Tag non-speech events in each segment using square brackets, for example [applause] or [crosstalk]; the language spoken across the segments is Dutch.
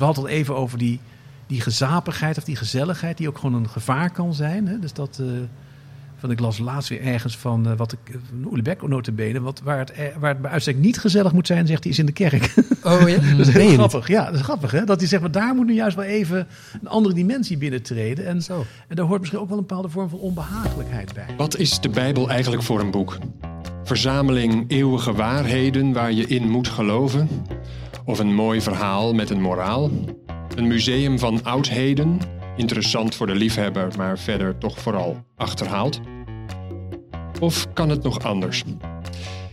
We hadden het al even over die, die gezapigheid of die gezelligheid, die ook gewoon een gevaar kan zijn. Hè? Dus dat, uh, van ik las laatst weer ergens van uh, wat ik, van Oelebek notabene, wat, waar, het, waar het bij uitstek niet gezellig moet zijn, zegt hij, is in de kerk. [laughs] Oh ja? dat is heel grappig. Ja, dat is grappig hè. Dat hij zegt, maar daar moet nu juist wel even een andere dimensie binnentreden. En, Zo. en daar hoort misschien ook wel een bepaalde vorm van onbehagelijkheid bij. Wat is de Bijbel eigenlijk voor een boek? Verzameling eeuwige waarheden waar je in moet geloven? Of een mooi verhaal met een moraal? Een museum van oudheden? Interessant voor de liefhebber, maar verder toch vooral achterhaald? Of kan het nog anders?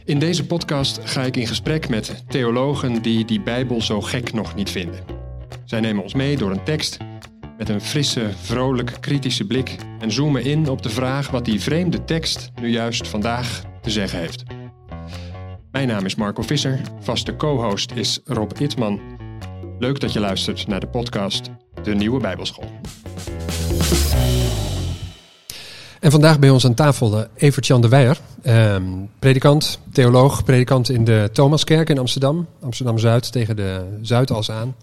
In deze podcast ga ik in gesprek met theologen die die Bijbel zo gek nog niet vinden. Zij nemen ons mee door een tekst met een frisse, vrolijk, kritische blik en zoomen in op de vraag wat die vreemde tekst nu juist vandaag te zeggen heeft. Mijn naam is Marco Visser, vaste co-host is Rob Itman. Leuk dat je luistert naar de podcast De Nieuwe Bijbelschool. En vandaag bij ons aan tafel uh, Evert-Jan de Weijer, eh, predikant, theoloog, predikant in de Thomaskerk in Amsterdam, Amsterdam-Zuid tegen de Zuidas aan.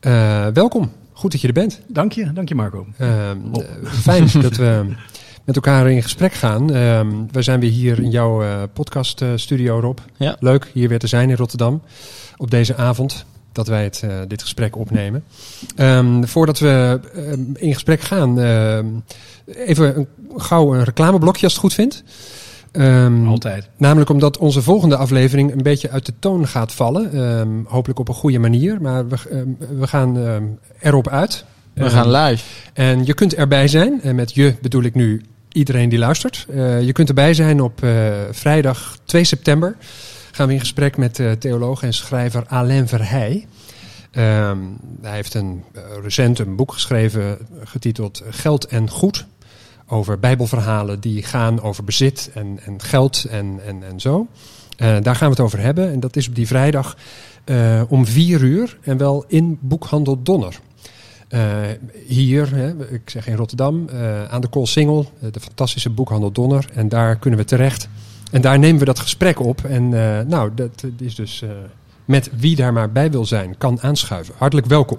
Uh, welkom, goed dat je er bent. Dank je, dank je Marco. Oh. Fijn dat we [laughs] met elkaar in gesprek gaan. Uh, we zijn weer hier in jouw uh, podcaststudio, Rob. Ja. Leuk hier weer te zijn in Rotterdam op deze avond dat wij het, uh, dit gesprek opnemen. Um, voordat we in gesprek gaan, even een, gauw een reclameblokje als het goed vindt. Um, Altijd. Namelijk omdat onze volgende aflevering een beetje uit de toon gaat vallen. Um, hopelijk op een goede manier. Maar we, we gaan erop uit. We gaan live. En je kunt erbij zijn. En met je bedoel ik nu iedereen die luistert. Uh, je kunt erbij zijn op uh, vrijdag 2 september. Gaan we in gesprek met uh, theoloog en schrijver Alain Verheij. Um, hij heeft een, recent een boek geschreven getiteld Geld en Goed. Over bijbelverhalen die gaan over bezit en, en geld en, en, en zo. daar gaan we het over hebben. En dat is op die vrijdag om vier uur. En wel in boekhandel Donner. Uh, hier, hè, ik zeg in Rotterdam, uh, aan de Koolsingel, uh, de fantastische boekhandel Donner. En daar kunnen we terecht. En daar nemen we dat gesprek op. En nou, dat is dus met wie daar maar bij wil zijn, kan aanschuiven. Hartelijk welkom.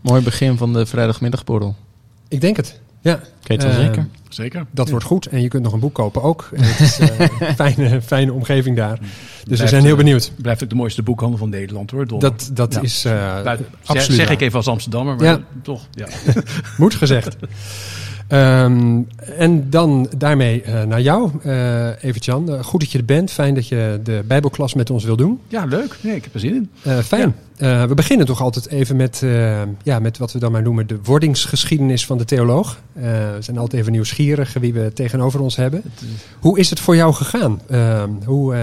Mooi begin van de vrijdagmiddagborrel. Ik denk het, ja. Weet wel zeker. Zeker. Dat ja. wordt goed. En je kunt nog een boek kopen ook. En het is een [laughs] fijne, fijne omgeving daar. Dus blijft, we zijn heel benieuwd. Blijft ook de mooiste boekhandel van Nederland hoor. Dat, dat ja. is uh, Buiten, absoluut. Zeg ik even als Amsterdammer, maar ja. toch. Ja. [laughs] Moet gezegd. [laughs] Um, en dan daarmee uh, naar jou, uh, Evert-Jan. Uh, goed dat je er bent. Fijn dat je de Bijbelklas met ons wil doen. Ja, leuk. Nee, ik heb er zin in. fijn. Ja. we beginnen toch altijd even met, ja, met wat we dan maar noemen de wordingsgeschiedenis van de theoloog. we zijn altijd even nieuwsgierig wie we tegenover ons hebben. Hoe is het voor jou gegaan? Ehm, hoe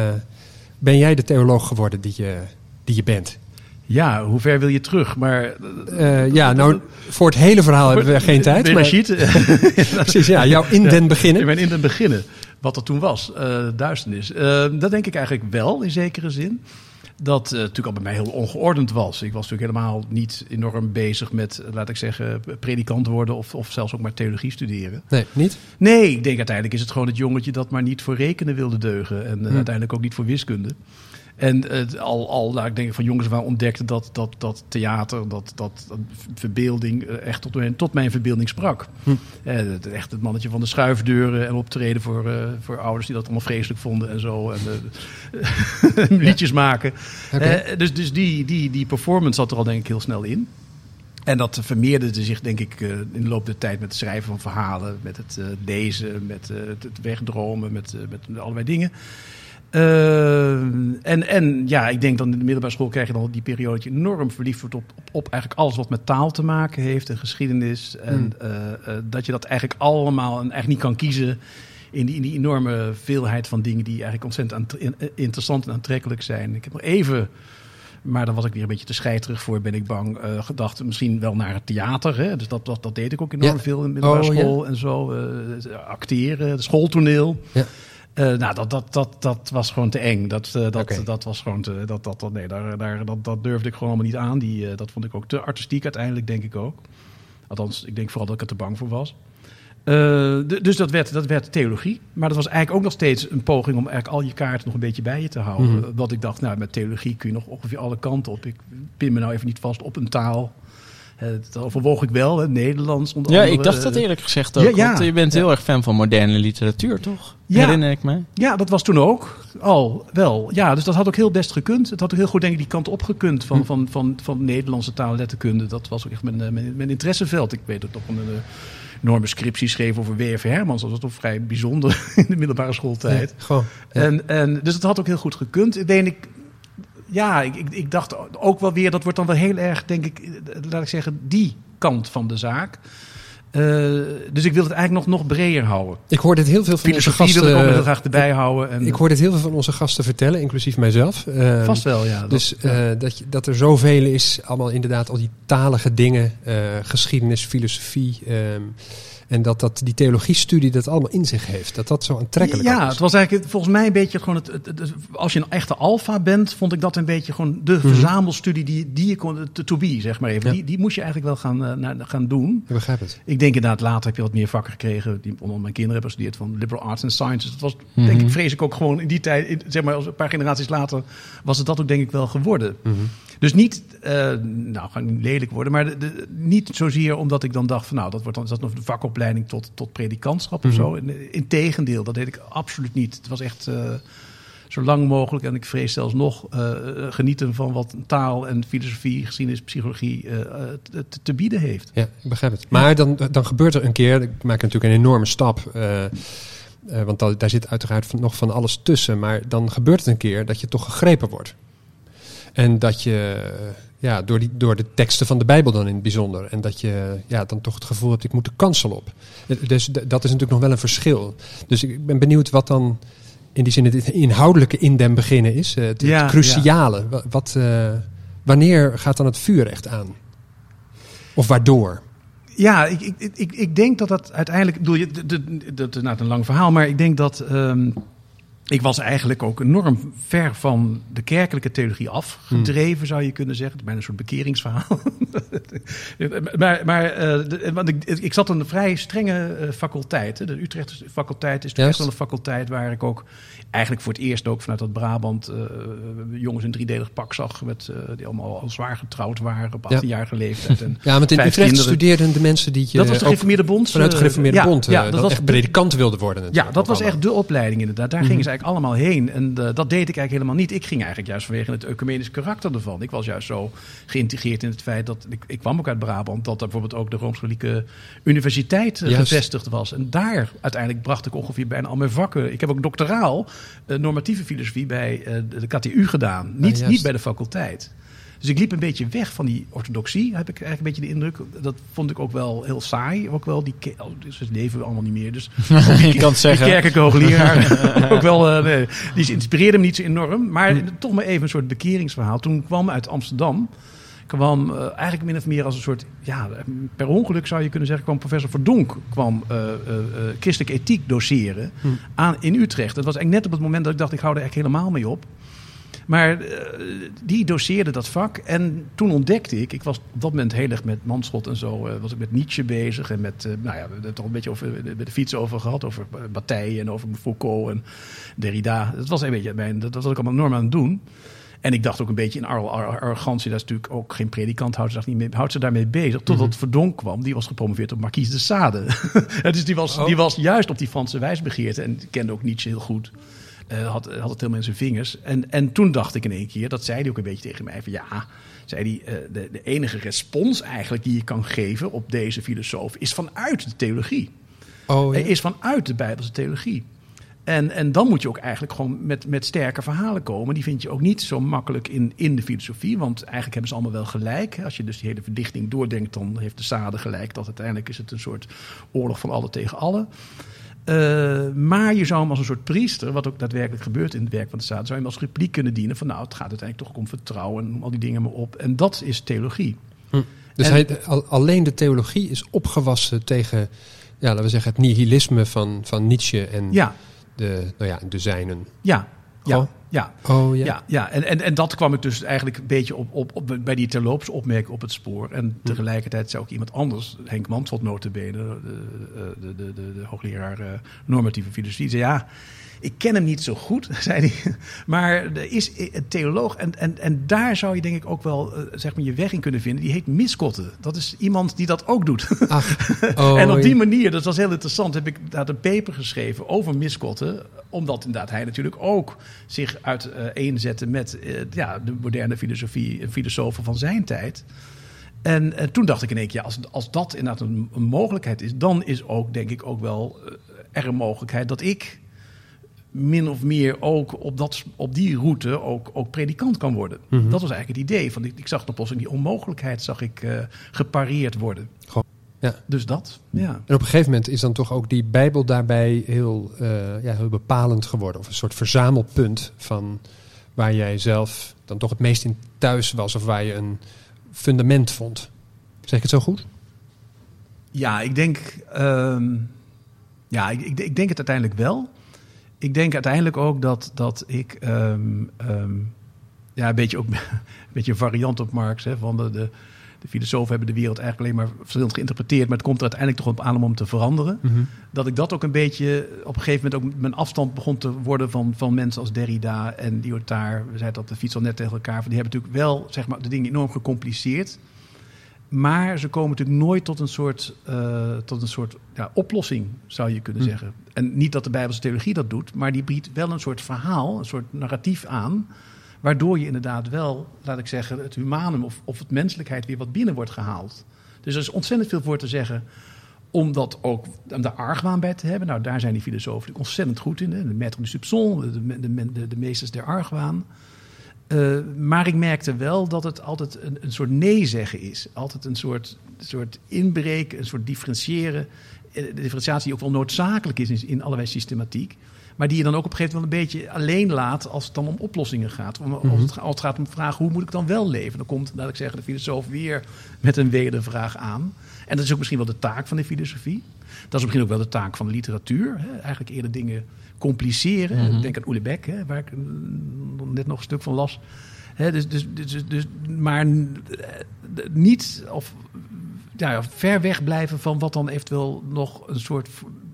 ben jij de theoloog geworden die je, die je bent? Ja, hoe ver wil je terug? Maar, uh, ja, nou, voor het hele verhaal hebben we geen tijd. Maar, [laughs] Precies, ja, jou in den beginnen. Ik ben in den beginnen, wat er toen was, uh, duisternis. Uh, dat denk ik eigenlijk wel, in zekere zin. Dat natuurlijk al bij mij heel ongeordend was. Ik was natuurlijk helemaal niet enorm bezig met, laat ik zeggen, predikant worden of, of zelfs ook maar theologie studeren. Nee, niet? Nee, ik denk uiteindelijk is het gewoon het jongetje dat maar niet voor rekenen wilde deugen. En hm. uiteindelijk ook niet voor wiskunde. En uh, al, al nou, ik denk van jongens waar ontdekte dat, dat, dat theater, dat, dat, dat verbeelding uh, echt tot, mijn, tot mijn verbeelding sprak. Hm. Uh, echt het mannetje van de schuifdeuren en optreden voor, voor ouders die dat allemaal vreselijk vonden en zo. En [laughs] liedjes maken. Okay. dus dus die, die, die performance zat er al denk ik heel snel in. En dat vermeerderde zich, denk ik, in de loop der tijd met het schrijven van verhalen, met het lezen, met het wegdromen, met, met allerlei dingen. Uh, en, en ja, ik denk dan in de middelbare school krijg je dan die periode dat je enorm verliefd wordt op, op, op eigenlijk alles wat met taal te maken heeft en geschiedenis. En mm. uh, uh, dat je dat eigenlijk allemaal en eigenlijk niet kan kiezen in die, in die enorme veelheid van dingen die eigenlijk ontzettend interessant en aantrekkelijk zijn. Ik heb nog even, maar dan was ik weer een beetje te scheiterig voor, ben ik bang, uh, gedacht misschien wel naar het theater. Hè? Dus dat, dat, dat deed ik ook enorm ja. veel in de middelbare oh, school ja. en zo. acteren, het schooltoneel. Ja. Uh, nou, dat, dat, dat, dat was gewoon te eng. Dat, uh, dat, okay. dat was gewoon te. Dat, dat, dat, nee, daar, daar, dat, dat durfde ik gewoon allemaal niet aan. Die, uh, dat vond ik ook te artistiek uiteindelijk, denk ik ook. Althans, ik denk vooral dat ik er te bang voor was. Eh, dus dat werd, dat werd theologie. Maar dat was eigenlijk ook nog steeds een poging om eigenlijk al je kaarten nog een beetje bij je te houden. Wat ik dacht, nou, met theologie kun je nog ongeveer alle kanten op. Ik pin me nou even niet vast op een taal. Eh, dat overwoog ik wel, hè, Nederlands onder Ja, andere. ik dacht dat Eh, eerlijk gezegd ook. Ja, ja. want je bent Ja. heel erg fan van moderne literatuur, toch? Ja. Herinner ik me. Ja, dat was toen ook al wel. Ja, dus dat had ook heel best gekund. Het had ook heel goed, denk ik, die kant op gekund van, Hm. van, van, van Nederlandse taal en letterkunde. Dat was ook echt mijn, eh, mijn, mijn interesseveld. Ik weet ook nog een enorme scriptie schreef over W.F. Hermans. Dat was toch vrij bijzonder [laughs] in de middelbare schooltijd. Ja, gewoon. Ja. En, en, dus het had ook heel goed gekund. Ik denk, ik, ja, ik, ik, ik dacht ook wel weer, dat wordt dan wel heel erg, denk ik, laat ik zeggen, die kant van de zaak. Eh, dus ik wil het eigenlijk nog, nog breder houden. Ik hoor dit heel veel van onze Filosofie wil ik ook gasten. graag erbij houden. En Ik hoor dit heel veel van onze gasten vertellen, inclusief mijzelf. Ehm, Vast wel, ja. Dat- Dus ja. eh, dat er zoveel is, allemaal inderdaad al die talige dingen, eh, geschiedenis, filosofie. ehm, en dat, dat die theologiestudie dat allemaal in zich heeft. Dat dat zo aantrekkelijk Ja, is. het was eigenlijk volgens mij een beetje gewoon het, het- het- als je een echte alfa bent, vond ik dat een beetje gewoon de verzamelstudie die, die je kon, to, to be, zeg maar even. Mhm. Ja. Die, die moest je eigenlijk wel gaan, eh, naar, gaan doen. Ik begrijp het. Ik denk inderdaad, later heb je wat meer vakken gekregen. Die onder mijn kinderen hebben gestudeerd van liberal arts and sciences. Dat was, denk ik, vrees ik ook gewoon in die tijd, in- zeg maar, als een paar generaties later, was het dat ook denk ik wel geworden. Dus niet, eh, nou, ga niet lelijk worden, maar de, de- niet zozeer omdat ik dan dacht van, nou, dat wordt dan is dat nog een vakopleiding tot, tot predikantschap of zo. In- Integendeel, dat deed ik absoluut niet. Het was echt eh, zo lang mogelijk en ik vrees zelfs nog eh, genieten van wat taal en filosofie, geschiedenis, psychologie te, te bieden heeft. Ja, ik begrijp het. Maar dan, dan gebeurt er een keer, ik maak natuurlijk een enorme stap. want da- daar zit uiteraard van- nog van alles tussen. Maar dan gebeurt het een keer dat je toch gegrepen wordt. En dat je, ja, door, die, door de teksten van de Bijbel dan in het bijzonder. En dat je ja, dan toch het gevoel hebt, ik moet de kansel op. Dus dat is natuurlijk nog wel een verschil. Dus ik ben benieuwd wat dan in die zin het inhoudelijke in den beginnen is. eh, Het, het cruciale. Wa- Wat, eh, wanneer gaat dan het vuur echt aan? Of waardoor? Ja, ik, ik, ik, ik denk dat dat uiteindelijk. Bedoel, je- dat is nou een lang verhaal, maar ik denk dat. ehm, ik was eigenlijk ook enorm ver van de kerkelijke theologie afgedreven, zou je kunnen zeggen. Het is bijna een soort bekeringsverhaal. [laughs] maar maar eh, de- want ik, ik zat in een vrij strenge eh, faculteit. hè. De Utrechtse faculteit is echt wel een faculteit waar ik ook eigenlijk voor het eerst ook vanuit dat Brabant eh, jongens in driedelig pak zag. Met, eh, die allemaal al zwaar getrouwd waren op Ja. 18-jarige leeftijd. En [laughs] Ja, want in Utrecht kinderen. studeerden de mensen die je dat was de gereformeerde bond. vanuit de eh, gereformeerde ja, bond, eh, Ja, dat, dat was echt de- predikant wilden worden. ja, dat was echt de opleiding inderdaad. Daar Mhm. gingen ze eigenlijk allemaal heen. En eh, dat deed ik eigenlijk helemaal niet. Ik ging eigenlijk juist vanwege het ecumenisch karakter ervan. Ik was juist zo geïntegreerd in het feit dat... Ik, ik kwam ook uit Brabant. Dat er bijvoorbeeld ook de Rooms-Katholieke Universiteit eh, gevestigd was. En daar uiteindelijk bracht ik ongeveer bijna al mijn vakken. Ik heb ook doctoraal eh, normatieve filosofie bij de, KTU gedaan. Niet, Ah, niet bij de faculteit. Dus ik liep een beetje weg van die orthodoxie, heb ik eigenlijk een beetje de indruk. Dat vond ik ook wel heel saai. Ook wel, die oh, dus het leven we allemaal niet meer. Dus [laughs] je kan het die zeggen. kerkelijke hoogleraar [laughs] [laughs] ook wel, eh, nee, die inspireerde me niet zo enorm. Maar toch maar even een soort bekeringsverhaal. Toen kwam uit Amsterdam, kwam eh, eigenlijk min of meer als een soort, ja, per ongeluk zou je kunnen zeggen, kwam professor Verdonk kwam eh, christelijke ethiek doseren aan, in Utrecht. Dat was eigenlijk net op het moment dat ik dacht, ik hou er eigenlijk helemaal mee op. Maar eh, die doseerde dat vak. En toen ontdekte ik, ik was op dat moment heel erg met Manschot en zo, eh, was ik met Nietzsche bezig. En met, eh, nou ja, we hebben het al een beetje over, met de fiets over gehad, over Bataille en over Foucault en Derrida. Dat was een beetje mijn, dat was ik allemaal enorm aan het doen. En ik dacht ook een beetje in ar- ar- arrogantie, dat is natuurlijk ook geen predikant, houdt ze, daar niet mee, houdt ze daarmee bezig. Totdat Verdonk kwam, die was gepromoveerd op Marquise de Sade. [laughs] Dus die was, die was juist op die Franse wijsbegeerte en kende ook Nietzsche heel goed. Eh, had, had het helemaal in zijn vingers. En, en toen dacht ik in één keer, dat zei hij ook een beetje tegen mij, van ja, zei hij, eh, de, de enige respons eigenlijk die je kan geven op deze filosoof is vanuit de theologie. Oh, ja. Hij is vanuit de Bijbelse theologie. En, en dan moet je ook eigenlijk gewoon met, met sterke verhalen komen. Die vind je ook niet zo makkelijk in, in de filosofie. Want eigenlijk hebben ze allemaal wel gelijk. Als je dus die hele verdichting doordenkt, dan heeft de Sade gelijk. Dat uiteindelijk is het een soort oorlog van alle tegen alle. Eh, maar je zou hem als een soort priester, wat ook daadwerkelijk gebeurt in het werk van de Sade, zou je hem als repliek kunnen dienen van nou, het gaat uiteindelijk toch om vertrouwen en al die dingen maar op. En dat is theologie. Dus En- hij, al- alleen de theologie is opgewassen tegen, ja, laten we zeggen, het nihilisme van, van Nietzsche en Ja, de, nou ja, de zijnen. ja, ja. Ja, Oh ja. ja. ja, En, en, en dat kwam ik dus eigenlijk een beetje op, op, op, bij die terloops opmerking op het spoor. En tegelijkertijd zei ook iemand anders, Henk Mansveld notabene, de, de, de, de, de hoogleraar eh, normatieve filosofie, zei ja, ik ken hem niet zo goed, [laughs] zei hij. Maar er is een theoloog en, en, en daar zou je denk ik ook wel eh, zeg maar je weg in kunnen vinden. Die heet Miskotte. Dat is iemand die dat ook doet. Ach, [laughs] oh, en op die manier, dat was heel interessant, heb ik daar een paper geschreven over Miskotte. Omdat inderdaad hij natuurlijk ook zich uiteenzette met eh, ja, de moderne filosofie, en filosofen van zijn tijd. En eh, toen dacht ik in één keer, ja, als, als dat inderdaad een, een mogelijkheid is, dan is ook, denk ik, ook wel eh, er een mogelijkheid dat ik min of meer ook op, dat, op die route ook, ook predikant kan worden. Mhm. Dat was eigenlijk het idee. Van, ik, ik zag dan pas in die onmogelijkheid zag ik eh, gepareerd worden. Ja. Dus dat, ja. En op een gegeven moment is dan toch ook die Bijbel daarbij heel, eh, ja, heel bepalend geworden. Of een soort verzamelpunt van waar jij zelf dan toch het meest in thuis was. Of waar je een fundament vond. Zeg ik het zo goed? Ja, ik denk, ehm, ja, ik, ik, ik denk het uiteindelijk wel. Ik denk uiteindelijk ook dat, dat ik ehm, ehm, ja, een beetje ook [laughs] een beetje een variant op Marx. Hè, van de, de, de filosofen hebben de wereld eigenlijk alleen maar verschillend geïnterpreteerd. Maar het komt er uiteindelijk toch op aan om hem te veranderen. Dat ik dat ook een beetje op een gegeven moment ook mijn afstand begon te worden van, van mensen als Derrida en Lyotard. We zeiden dat de fiets al net tegen elkaar. Van die hebben natuurlijk wel zeg maar, de dingen enorm gecompliceerd. Maar ze komen natuurlijk nooit tot een soort, eh, tot een soort ja, oplossing, zou je kunnen Hm. zeggen. En niet dat de Bijbelse theologie dat doet, maar die biedt wel een soort verhaal, een soort narratief aan. Waardoor je inderdaad wel, laat ik zeggen, het humanum of, of het menselijkheid weer wat binnen wordt gehaald. Dus er is ontzettend veel voor te zeggen om dat ook om daar argwaan bij te hebben. Nou, daar zijn die filosofen ontzettend goed in. Hè? De maître du soupçon, de, de, de, de meesters der argwaan. Eh, maar ik merkte wel dat het altijd een, een soort nee zeggen is. Altijd een soort, soort inbreken, een soort differentiëren. Eh, De differentiatie die ook wel noodzakelijk is in, in allerlei systematiek. Maar die je dan ook op een gegeven moment een beetje alleen laat als het dan om oplossingen gaat. Om, als, het, als het gaat om de vraag hoe moet ik dan wel leven? Dan komt, laat ik zeggen, de filosoof weer met een wedervraag aan. En dat is ook misschien wel de taak van de filosofie. Dat is misschien ook wel de taak van de literatuur. Hè? Eigenlijk eerder dingen compliceren. Mhm. Denk aan Oelebek, waar ik mm, net nog een stuk van las. Hè, dus, dus, dus, dus, dus- maar eh, niet of ja, ver weg blijven van wat dan eventueel nog een soort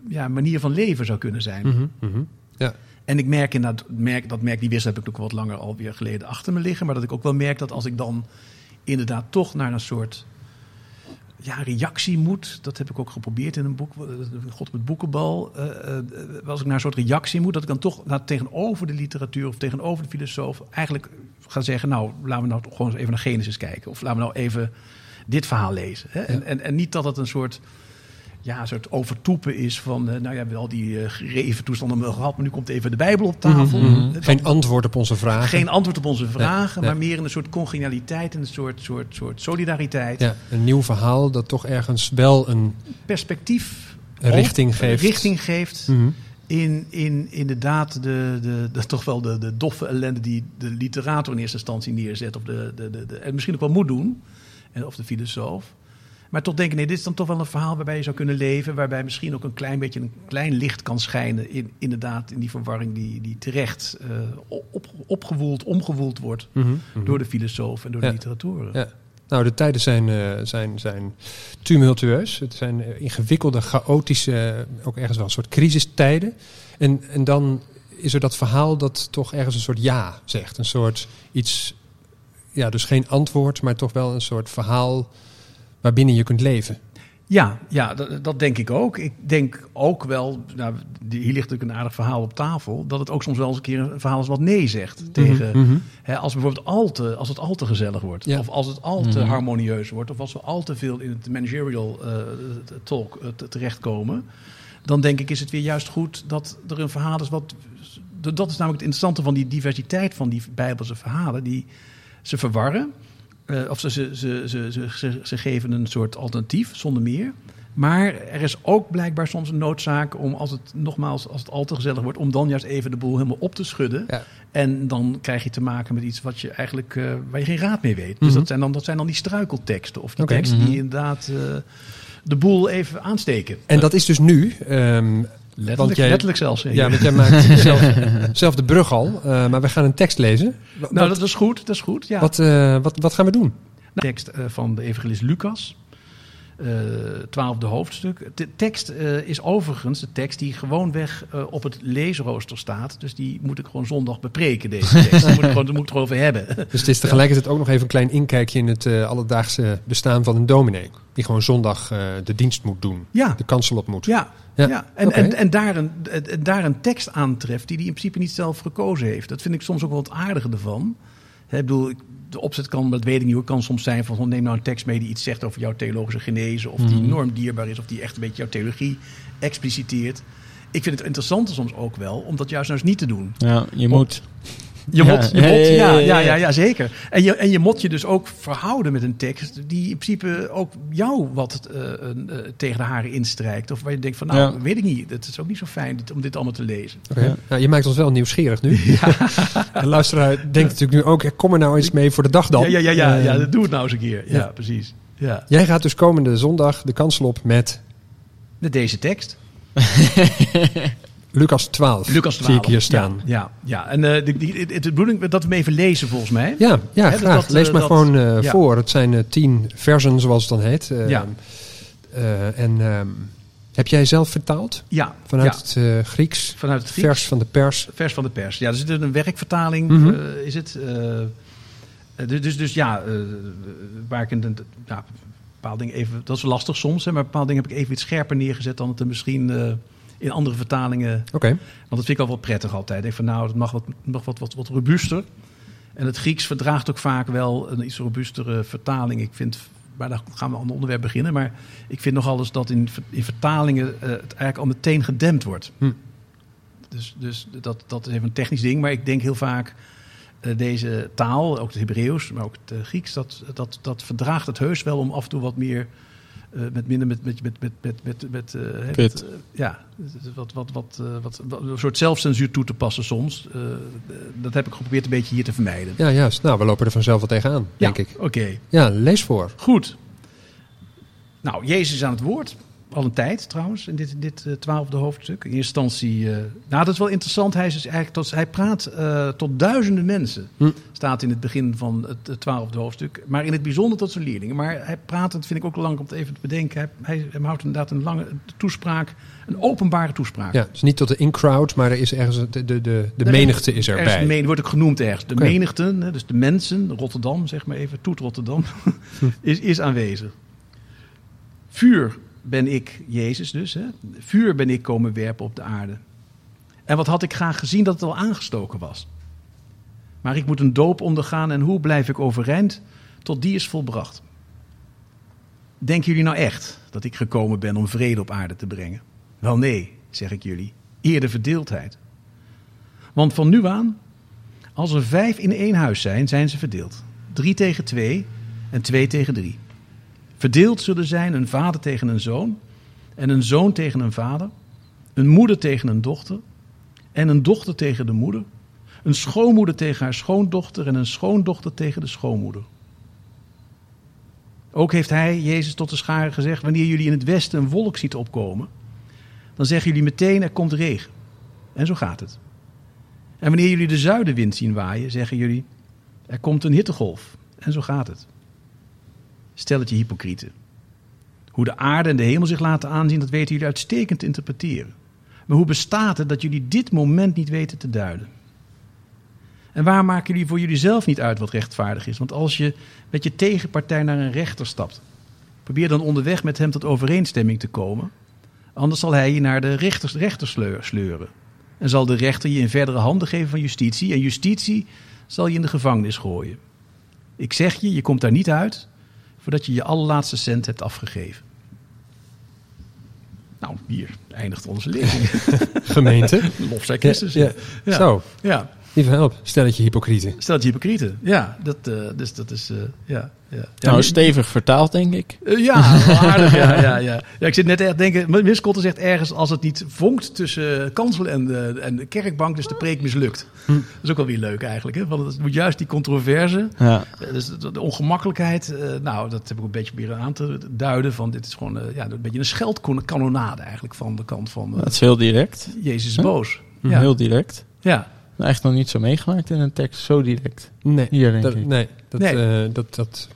ja, manier van leven zou kunnen zijn. Mhm, mhm. Ja. En ik merk inderdaad, merk, dat merk die wissel heb ik ook wat langer alweer geleden achter me liggen. Maar dat ik ook wel merk dat als ik dan inderdaad toch naar een soort ja, reactie moet. Dat heb ik ook geprobeerd in een boek, eh, God op het boekenbal. eh, eh, als ik naar een soort reactie moet, dat ik dan toch nou, tegenover de literatuur of tegenover de filosoof eigenlijk ga zeggen: Nou, laten we nou gewoon eens even naar Genesis kijken. Of laten we nou even dit verhaal lezen. Hè? En, en, en niet dat het een soort ja, een soort overtoepen is van, eh, nou ja, we hebben al die gereven toestanden gehad, maar nu komt even de Bijbel op tafel. Mhm. Eh, Geen antwoord op onze vragen. geen antwoord op onze vragen, nee. maar meer in een soort congenialiteit en een soort, soort, soort solidariteit. Ja, een nieuw verhaal dat toch ergens wel een Perspectief, richting op- geeft. richting geeft Mhm. in, in inderdaad de, de, de, toch wel de, de doffe ellende die de literator in eerste instantie neerzet. Of de, de, de, de, en misschien ook wel moet doen, en of de filosoof. Maar toch denken, nee, dit is dan toch wel een verhaal waarbij je zou kunnen leven. Waarbij misschien ook een klein beetje een klein licht kan schijnen. In, inderdaad, in die verwarring die, die terecht eh, op, opgewoeld, omgewoeld wordt. Mhm, mhm. Door de filosoof en door Ja. de literaturen. Ja. Nou, de tijden zijn, eh, zijn, zijn tumultueus. Het zijn eh, ingewikkelde, chaotische, ook ergens wel een soort crisistijden. En, en dan is er dat verhaal dat toch ergens een soort ja zegt. Een soort iets, ja, dus geen antwoord, maar toch wel een soort verhaal waarbinnen je kunt leven. Ja, ja dat, dat denk ik ook. Ik denk ook wel, nou, hier ligt natuurlijk een aardig verhaal op tafel, dat het ook soms wel eens een keer een verhaal is wat nee zegt tegen. Mhm. Hè, als bijvoorbeeld al te, als het al te gezellig wordt, Ja. of als het al te Mhm. harmonieus wordt, of als we al te veel in het managerial eh, talk te- terechtkomen, dan denk ik is het weer juist goed dat er een verhaal is wat. Dat is namelijk het interessante van die diversiteit van die Bijbelse verhalen. Die ze verwarren, eh, of ze, ze, ze, ze, ze, geven een soort alternatief zonder meer. Maar er is ook blijkbaar soms een noodzaak om, als het nogmaals, als het al te gezellig wordt, om dan juist even de boel helemaal op te schudden. Ja. En dan krijg je te maken met iets wat je eigenlijk, eh, waar je geen raad mee weet. Dus Mhm. dat, zijn dan, dat zijn dan die struikelteksten. Of die teksten Mhm. die inderdaad eh, de boel even aansteken. En dat is dus nu, ehm, Letterlijk, jij- letterlijk zelfs. Ja, want jij maakt [laughs] zelf, zelf de brug al. eh, maar we gaan een tekst lezen. Wa- nou, wat, dat is goed. Dat is goed. Ja. wat, eh, wat, wat gaan we doen? tekst eh, van de evangelist Lucas. Eh, twaalfde hoofdstuk. De tekst eh, is overigens de tekst die gewoonweg eh, op het leesrooster staat. Dus die moet ik gewoon zondag bepreken, deze tekst. Daar moet ik gewoon, daar moet ik het over hebben. [laughs] Dus het is tegelijkertijd ook nog even een klein inkijkje in het alledaagse bestaan van een dominee. Die gewoon zondag de dienst moet doen. Ja, De kansel op moet. ja. Ja, ja. En, en, en daar, een, en daar een tekst aantreft die hij in principe niet zelf gekozen heeft. Dat vind ik soms ook wel het aardige ervan. Ik bedoel, ik- de opzet kan, dat weet ik niet hoor, kan soms zijn van neem nou een tekst mee die iets zegt over jouw theologische genese. Of die Mhm. enorm dierbaar is, of die echt een beetje jouw theologie expliciteert. Ik vind het interessante soms ook wel om dat juist nou eens niet te doen. Ja, je moet. Je Ja. mot, je Ja, mot, ja, ja, ja, ja, ja. ja, ja, zeker. En je, en je mot je dus ook verhouden met een tekst die in principe ook jou wat eh, een, eh, tegen de haren instrijkt. Of waar je denkt van, nou, Ja. weet ik niet. Het is ook niet zo fijn dit- om dit allemaal te lezen. Ja. Nou, je maakt ons wel nieuwsgierig nu. [laughs] [laughs] De luisteraar denkt natuurlijk nu ook, ja, kom er nou eens mee voor de dag dan. Ja, ja, ja, ja, Eh, ja, doe het nou eens een keer. Ja, ja. precies. Ja. Jij gaat dus komende zondag de kansel op met Met deze tekst. [laughs] Lucas 12. Lucas 12. Zie ik hier staan. Ja, ja. ja. en eh, de, die, het, het bedoeling is dat we hem even lezen volgens mij. Ja, ja, graag. dat, Lees eh, maar dat- gewoon eh, ja. voor. Het zijn eh, tien versen, zoals het dan heet. Ja. en ehm, heb jij zelf vertaald? Ja, Vanuit ja. het Grieks? vanuit het Grieks. Vers van de pers? Vers van de pers. Ja, er zit een werkvertaling, Mhm. is het. dus, dus, dus ja, waar ik een, een- ja, bepaalde dingen even... Dat is lastig soms, hè, maar bepaalde dingen heb ik even iets scherper neergezet... dan het er misschien in andere vertalingen... Oké. Want dat vind ik al wel prettig altijd. Ik denk van nou, het mag wat, mag wat, wat, wat robuuster. En het Grieks verdraagt ook vaak wel een iets robuustere vertaling. Ik vind... Maar daar gaan we aan het onderwerp beginnen. Maar ik vind nogal eens dat in, in vertalingen eh, het eigenlijk al meteen gedempt wordt. Hm. Dus, dus dat, dat is even een technisch ding. Maar ik denk heel vaak, eh, deze taal, ook het Hebreeuws, maar ook het eh, Grieks, dat, dat, dat verdraagt het heus wel om af en toe wat meer, met minder met, met, met, met, met, met, met, eh, eh, ja, wat, wat, wat, eh, wat, wat, een soort zelfcensuur toe te passen soms. Eh, dat heb ik geprobeerd een beetje hier te vermijden. Ja, juist. Nou, we lopen er vanzelf wel tegenaan, denk ik. Oké, Ja, lees voor. goed. Nou, Jezus aan het woord. Al een tijd trouwens, in dit, in dit eh, twaalfde hoofdstuk. In eerste instantie, eh, nou dat is wel interessant. Hij, is dus eigenlijk tot, hij praat eh, tot duizenden mensen. Hm. Staat in het begin van het twaalfde hoofdstuk. Maar in het bijzonder tot zijn leerlingen. Maar hij praat, dat vind ik ook belangrijk om het even te bedenken. Hij, hij, hij houdt inderdaad een lange toespraak, een openbare toespraak. Ja, dus niet tot de in-crowd, maar er is ergens de, de, de, de menigte is Er is erbij. men- wordt ook genoemd ergens. De Oké. menigten, dus de mensen, Rotterdam, zeg maar even, Toet Rotterdam, [laughs] is, is aanwezig. Vuur ben ik, Jezus dus, hè? vuur ben ik komen werpen op de aarde. En wat had ik graag gezien dat het al aangestoken was. Maar ik moet een doop ondergaan en hoe blijf ik overeind tot die is volbracht. Denken jullie nou echt dat ik gekomen ben om vrede op aarde te brengen? Wel nee, zeg ik jullie, eerder verdeeldheid. Want van nu aan, als er vijf in één huis zijn, zijn ze verdeeld. Drie tegen twee en twee tegen drie. Verdeeld zullen zijn een vader tegen een zoon, en een zoon tegen een vader, een moeder tegen een dochter, en een dochter tegen de moeder, een schoonmoeder tegen haar schoondochter en een schoondochter tegen de schoonmoeder. Ook heeft hij, Jezus, tot de scharen gezegd: Wanneer jullie in het westen een wolk ziet opkomen, dan zeggen jullie meteen: Er komt regen. En zo gaat het. En wanneer jullie de zuidenwind zien waaien, zeggen jullie: Er komt een hittegolf. En zo gaat het. Stelletje hypocrieten. Hoe de aarde en de hemel zich laten aanzien, dat weten jullie uitstekend te interpreteren. Maar hoe bestaat het dat jullie dit moment niet weten te duiden? En waar maken jullie voor jullie zelf niet uit wat rechtvaardig is? Want als je met je tegenpartij naar een rechter stapt, probeer dan onderweg met hem tot overeenstemming te komen. Anders zal hij je naar de rechter sleur- sleuren. En zal de rechter je in verdere handen geven van justitie. En justitie zal je in de gevangenis gooien. Ik zeg je, je komt daar niet uit voordat je je allerlaatste cent hebt afgegeven. Nou, hier eindigt onze lezing. [laughs] Gemeente. Lof zij Christus. Ja, Ja. Zo. Ja. Die van help, stelletje hypocrieten. Stel dat je hypocrieten. Ja, dat, eh, dus dat is, eh, ja. Ja. Nou, stevig vertaald, denk ik. eh, ja, aardig, ja, [laughs] ja, ja. ja. Ik zit net echt te denken, Miss Kotter zegt ergens, als het niet vonkt tussen kansel en de, en de kerkbank, dus de preek mislukt. Hm. Dat is ook wel weer leuk eigenlijk, hè? Want het moet juist die controverse, Ja. eh, dus de, ongemakkelijkheid, eh, nou, dat heb ik een beetje proberen aan te duiden, van dit is gewoon eh, ja, een beetje een scheldkanonade eigenlijk van de kant van Dat is heel direct. Jezus is Huh? boos. Ja, Heel direct. ja. Echt nog niet zo meegemaakt in een tekst. Zo direct. Nee, Hier, denk dat, ik. nee, dat, Nee. eh, dat, dat,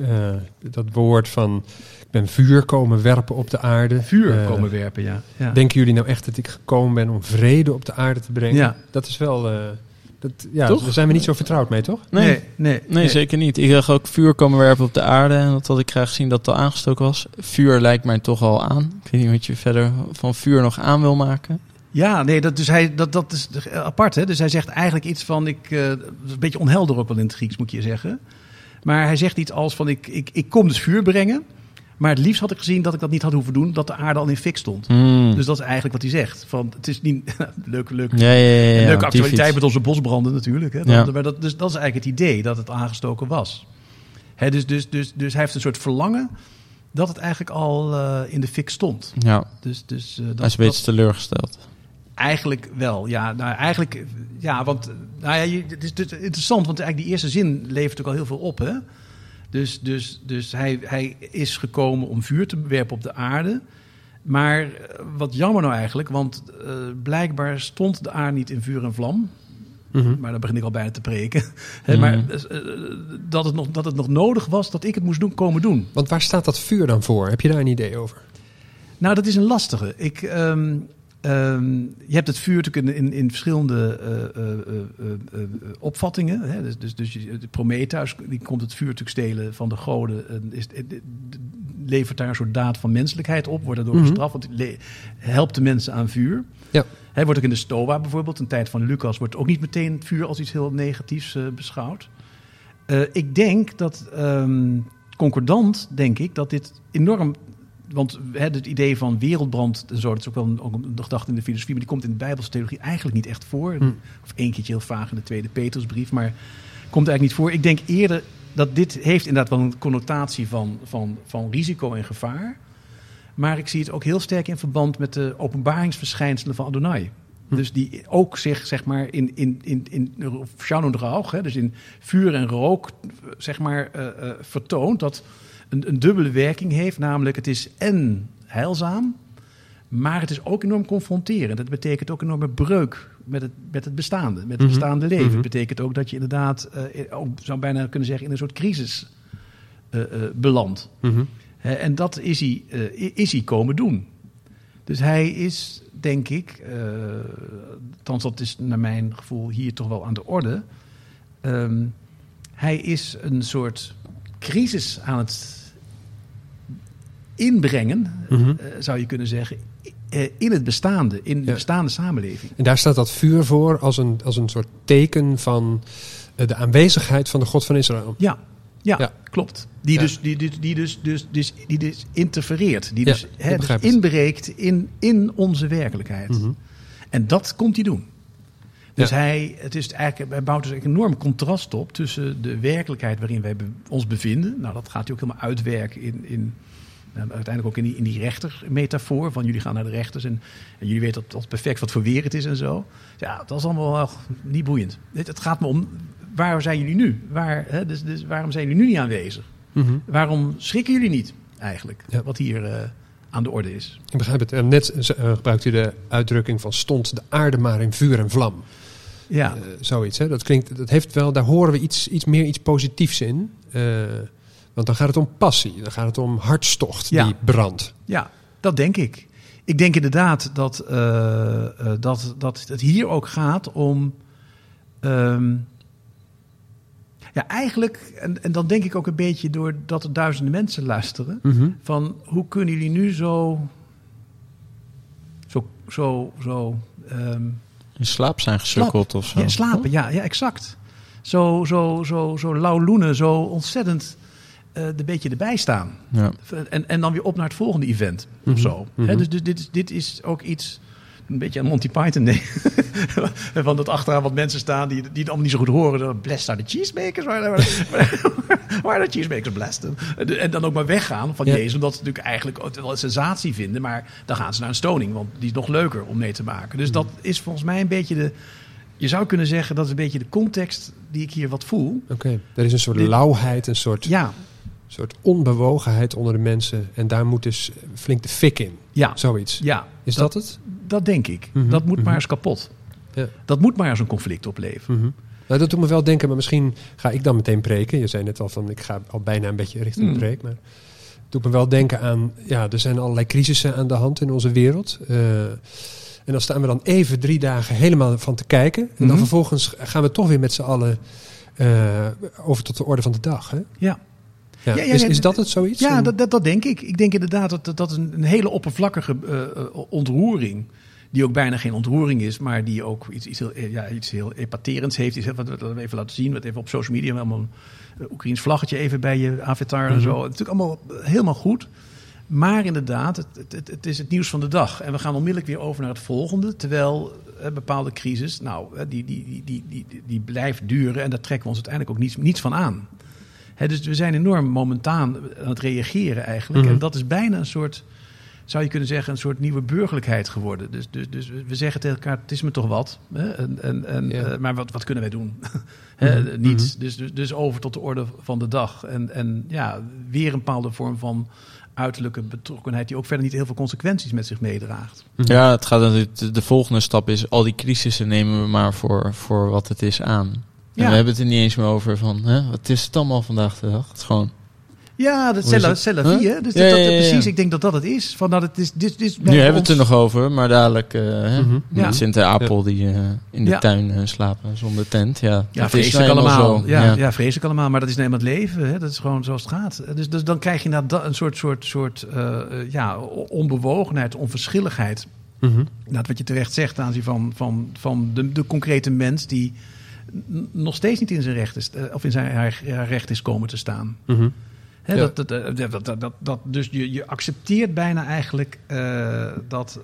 eh, dat woord van ik ben vuur komen werpen op de aarde. vuur Eh, komen werpen, ja. ja. Denken jullie nou echt dat ik gekomen ben om vrede op de aarde te brengen? Ja. Dat is wel... eh, dat, ja, Toch? daar zijn we niet zo vertrouwd mee, toch? Nee. nee, nee, Nee, zeker niet. Ik zag ook vuur komen werpen op de aarde. En dat had ik graag gezien dat het al aangestoken was. Vuur lijkt mij toch al aan. Ik weet niet wat je verder van vuur nog aan wil maken. Ja, nee, dat, dus hij, dat, dat is apart. Hè? Dus hij zegt eigenlijk iets van, ik, eh, dat is een beetje onhelder ook wel in het Grieks, moet je zeggen. Maar hij zegt iets als van, ik, ik, ik kom dus vuur brengen. Maar het liefst had ik gezien dat ik dat niet had hoeven doen, dat de aarde al in fik stond. Hmm. Dus dat is eigenlijk wat hij zegt. Van, het is niet [laughs] leuk, leuk, ja, ja, ja, leuke actualiteit met onze bosbranden natuurlijk. Hè? Dat, maar dat, dus dat is eigenlijk het idee, dat het aangestoken was. Hè, dus, dus, dus, dus hij heeft een soort verlangen dat het eigenlijk al eh, in de fik stond. Ja, Dus, dus, eh, dat, hij is een beetje teleurgesteld. Eigenlijk wel, ja. Nou, eigenlijk, ja, want, nou ja, het is dus interessant, want eigenlijk die eerste zin levert ook al heel veel op, hè. Dus, dus, dus hij, hij is gekomen om vuur te werpen op de aarde. Maar eh, wat jammer nou eigenlijk, want eh, blijkbaar stond de aarde niet in vuur en vlam. Mhm. Maar dan begin ik al bijna te preken. [laughs] Hè, Mhm. Maar eh, eh, dat, het nog, dat het nog nodig was dat ik het moest doen, komen doen. Want waar staat dat vuur dan voor? Heb je daar een idee over? Nou, dat is een lastige. Ik, ehm, ehm, je hebt het vuur natuurlijk in, in, in verschillende eh, eh, eh, opvattingen. Hè? Dus, dus, dus Prometheus die komt het vuur natuurlijk stelen van de goden. En is, levert daar een soort daad van menselijkheid op. Wordt daardoor Mhm. gestraft. Want het helpt de mensen aan vuur. Ja. Hij wordt ook in de Stoa bijvoorbeeld, een tijd van Lucas, wordt ook niet meteen het vuur als iets heel negatiefs beschouwd. Ik denk dat, ehm, concordant denk ik, dat dit enorm... Want hè, het idee van wereldbrand en zo, dat is ook wel een, ook een gedachte in de filosofie, maar die komt in de Bijbelse theologie eigenlijk niet echt voor. Hm. Of één keertje heel vaag in de tweede Petrusbrief, maar komt eigenlijk niet voor. Ik denk eerder dat dit heeft inderdaad wel een connotatie van, van, van risico en gevaar. Maar ik zie het ook heel sterk in verband met de openbaringsverschijnselen van Adonai. Hm. Dus die ook zich, zeg maar, in, in, in, in dus in vuur en rook, zeg maar, eh, eh, vertoont. Dat een, een dubbele werking heeft. Namelijk, het is en heilzaam, maar het is ook enorm confronterend. Dat betekent ook enorme breuk met het, met het bestaande, met het Mhm. bestaande leven. Mhm. Het betekent ook dat je inderdaad, eh, ook, zou bijna kunnen zeggen, in een soort crisis eh, eh, belandt. Mhm. En dat is hij, eh, is hij komen doen. Dus hij is, denk ik, eh althans dat is naar mijn gevoel hier toch wel aan de orde. Ehm, hij is een soort crisis aan het inbrengen, Mhm. eh, zou je kunnen zeggen, eh, in het bestaande, in de Ja. bestaande samenleving. En daar staat dat vuur voor als een, als een soort teken van eh, de aanwezigheid van de God van Israël. Ja, ja, Ja. klopt. Die, Ja. dus, die, die, die, dus, dus, dus, die dus interfereert, die dus, dus inbreekt in, in onze werkelijkheid. Mhm. En dat komt hij doen. Dus hij, het is eigenlijk, hij bouwt dus een enorm contrast op tussen de werkelijkheid waarin wij ons bevinden. Nou, dat gaat hij ook helemaal uitwerken in, in uiteindelijk ook in die, in die rechtermetafoor. Van jullie gaan naar de rechters en, en jullie weten dat, dat perfect wat voor weer het is en zo. Ja, dat is allemaal wel niet boeiend. Het, het gaat me om, waar zijn jullie nu? Waar, hè, dus, dus waarom zijn jullie nu niet aanwezig? Mhm. Waarom schrikken jullie niet eigenlijk? Ja. Wat hier eh, aan de orde is. Ik begrijp het. En net eh, gebruikt u de uitdrukking van stond de aarde maar in vuur en vlam. Ja, Eh, zoiets. Hè? Dat klinkt, dat heeft wel, daar horen we iets, iets meer iets positiefs in. Eh, want dan gaat het om passie. Dan gaat het om hartstocht Ja. die brandt. Ja, dat denk ik. Ik denk inderdaad dat, eh, eh, dat, dat het hier ook gaat om. ehm, ja, eigenlijk, en, en dan denk ik ook een beetje doordat er duizenden mensen luisteren. Van hoe kunnen jullie nu zo. Zo. zo, zo ehm, In slaap zijn gesukkeld of zo. ja, slapen, ja, ja, exact. Zo, zo, zo, zo lauw loenen, zo ontzettend een beetje erbij staan. Ja. En, en dan weer op naar het volgende event Mhm, of zo. mhm. Dus dus dit, is, dit is ook iets. een beetje aan Monty Python denken. Van [laughs] dat achteraan wat mensen staan die, die het allemaal niet zo goed horen. Dan bless are the cheesemakers. Waar the [laughs] cheesemakers blessed? En dan ook maar weggaan van Ja. Jezus. Omdat ze natuurlijk eigenlijk wel een sensatie vinden. Maar dan gaan ze naar een stoning. Want die is nog leuker om mee te maken. Dus dat is volgens mij een beetje de... Je zou kunnen zeggen dat is een beetje de context die ik hier wat voel. Oké, er is een soort lauwheid, een soort, Ja, soort onbewogenheid onder de mensen. En daar moet dus flink de fik in. ja, Zoiets. ja. Is dat, het? Dat denk ik. Mhm, Dat moet mhm. maar eens kapot. Ja. Dat moet maar eens een conflict opleveren. Mhm. Nou, dat doet me wel denken, maar misschien ga ik dan meteen preken. Je zei net al van, ik ga al bijna een beetje richting de preek. Maar het doet me wel denken aan, ja, er zijn allerlei crisissen aan de hand in onze wereld. Eh, en dan staan we dan even drie dagen helemaal van te kijken. En dan vervolgens gaan we toch weer met z'n allen eh, over tot de orde van de dag. Hè? Ja. Ja. Ja, ja, is, dat het zoiets? Ja, Een- dat, dat, dat denk ik. Ik denk inderdaad dat dat, dat een, een hele oppervlakkige eh, eh, ontroering. Die ook bijna geen ontroering is, maar die ook iets, iets, heel, eh, ja, iets heel epaterends heeft. Iets, wat wat we even laten zien, wat even op social media. Allemaal een Oekraïns vlaggetje even bij je avatar en zo. Het is natuurlijk allemaal helemaal goed. Maar inderdaad, het, het, is het nieuws van de dag. En we gaan onmiddellijk weer over naar het volgende. Terwijl eh, bepaalde crisis, nou, die, die, die, die, die, die blijft duren. En daar trekken we ons uiteindelijk ook niets, niets van aan. Dus we zijn enorm momentaan aan het reageren eigenlijk. Mhm. En dat is bijna een soort, zou je kunnen zeggen, een soort nieuwe burgerlijkheid geworden. Dus, dus, dus we zeggen tegen elkaar, het is me toch wat. Hè? En, en, en, Ja. eh, maar wat, wat kunnen wij doen? [laughs] Hè, Mhm. Niets. Dus, dus, dus over tot de orde van de dag. En, en ja, weer een bepaalde vorm van uiterlijke betrokkenheid... die ook verder niet heel veel consequenties met zich meedraagt. Mhm. Ja, het gaat natuurlijk, de, de volgende stap is, al die crisissen nemen we maar voor, voor wat het is aan. En Ja. we hebben het er niet eens meer over van, hè, wat is het allemaal vandaag de dag? Het is gewoon, Ja, dat Hoe is c'est la- het? c'est la Huh? vie, hè? Dus Ja, dat, dat- ja, ja, ja. precies, ik denk dat dat het is. Van, dat het is dit, dit is nu hebben we het er nog over, maar dadelijk eh hè, Mhm. Ja. Apel die eh, in de Ja. tuin eh, slapen zonder tent. Ja, Ja, dat is vreselijk nou eenmaal allemaal. Ja, Ja. vreselijk allemaal. Maar dat is neem het leven. Hè? Dat is gewoon zoals het gaat. Dus, dus dan krijg je inderdaad een soort, soort, soort ja, onbewogenheid, onverschilligheid. Mhm. Nou, wat je terecht zegt aanzien van, van, van de, de concrete mens die nog steeds niet in zijn recht is, eh, of in zijn haar, haar recht is komen te staan. Mhm. Hè, Ja. dat, dat, eh, dat, dat, dat, dat, dus je, je accepteert bijna eigenlijk eh, dat.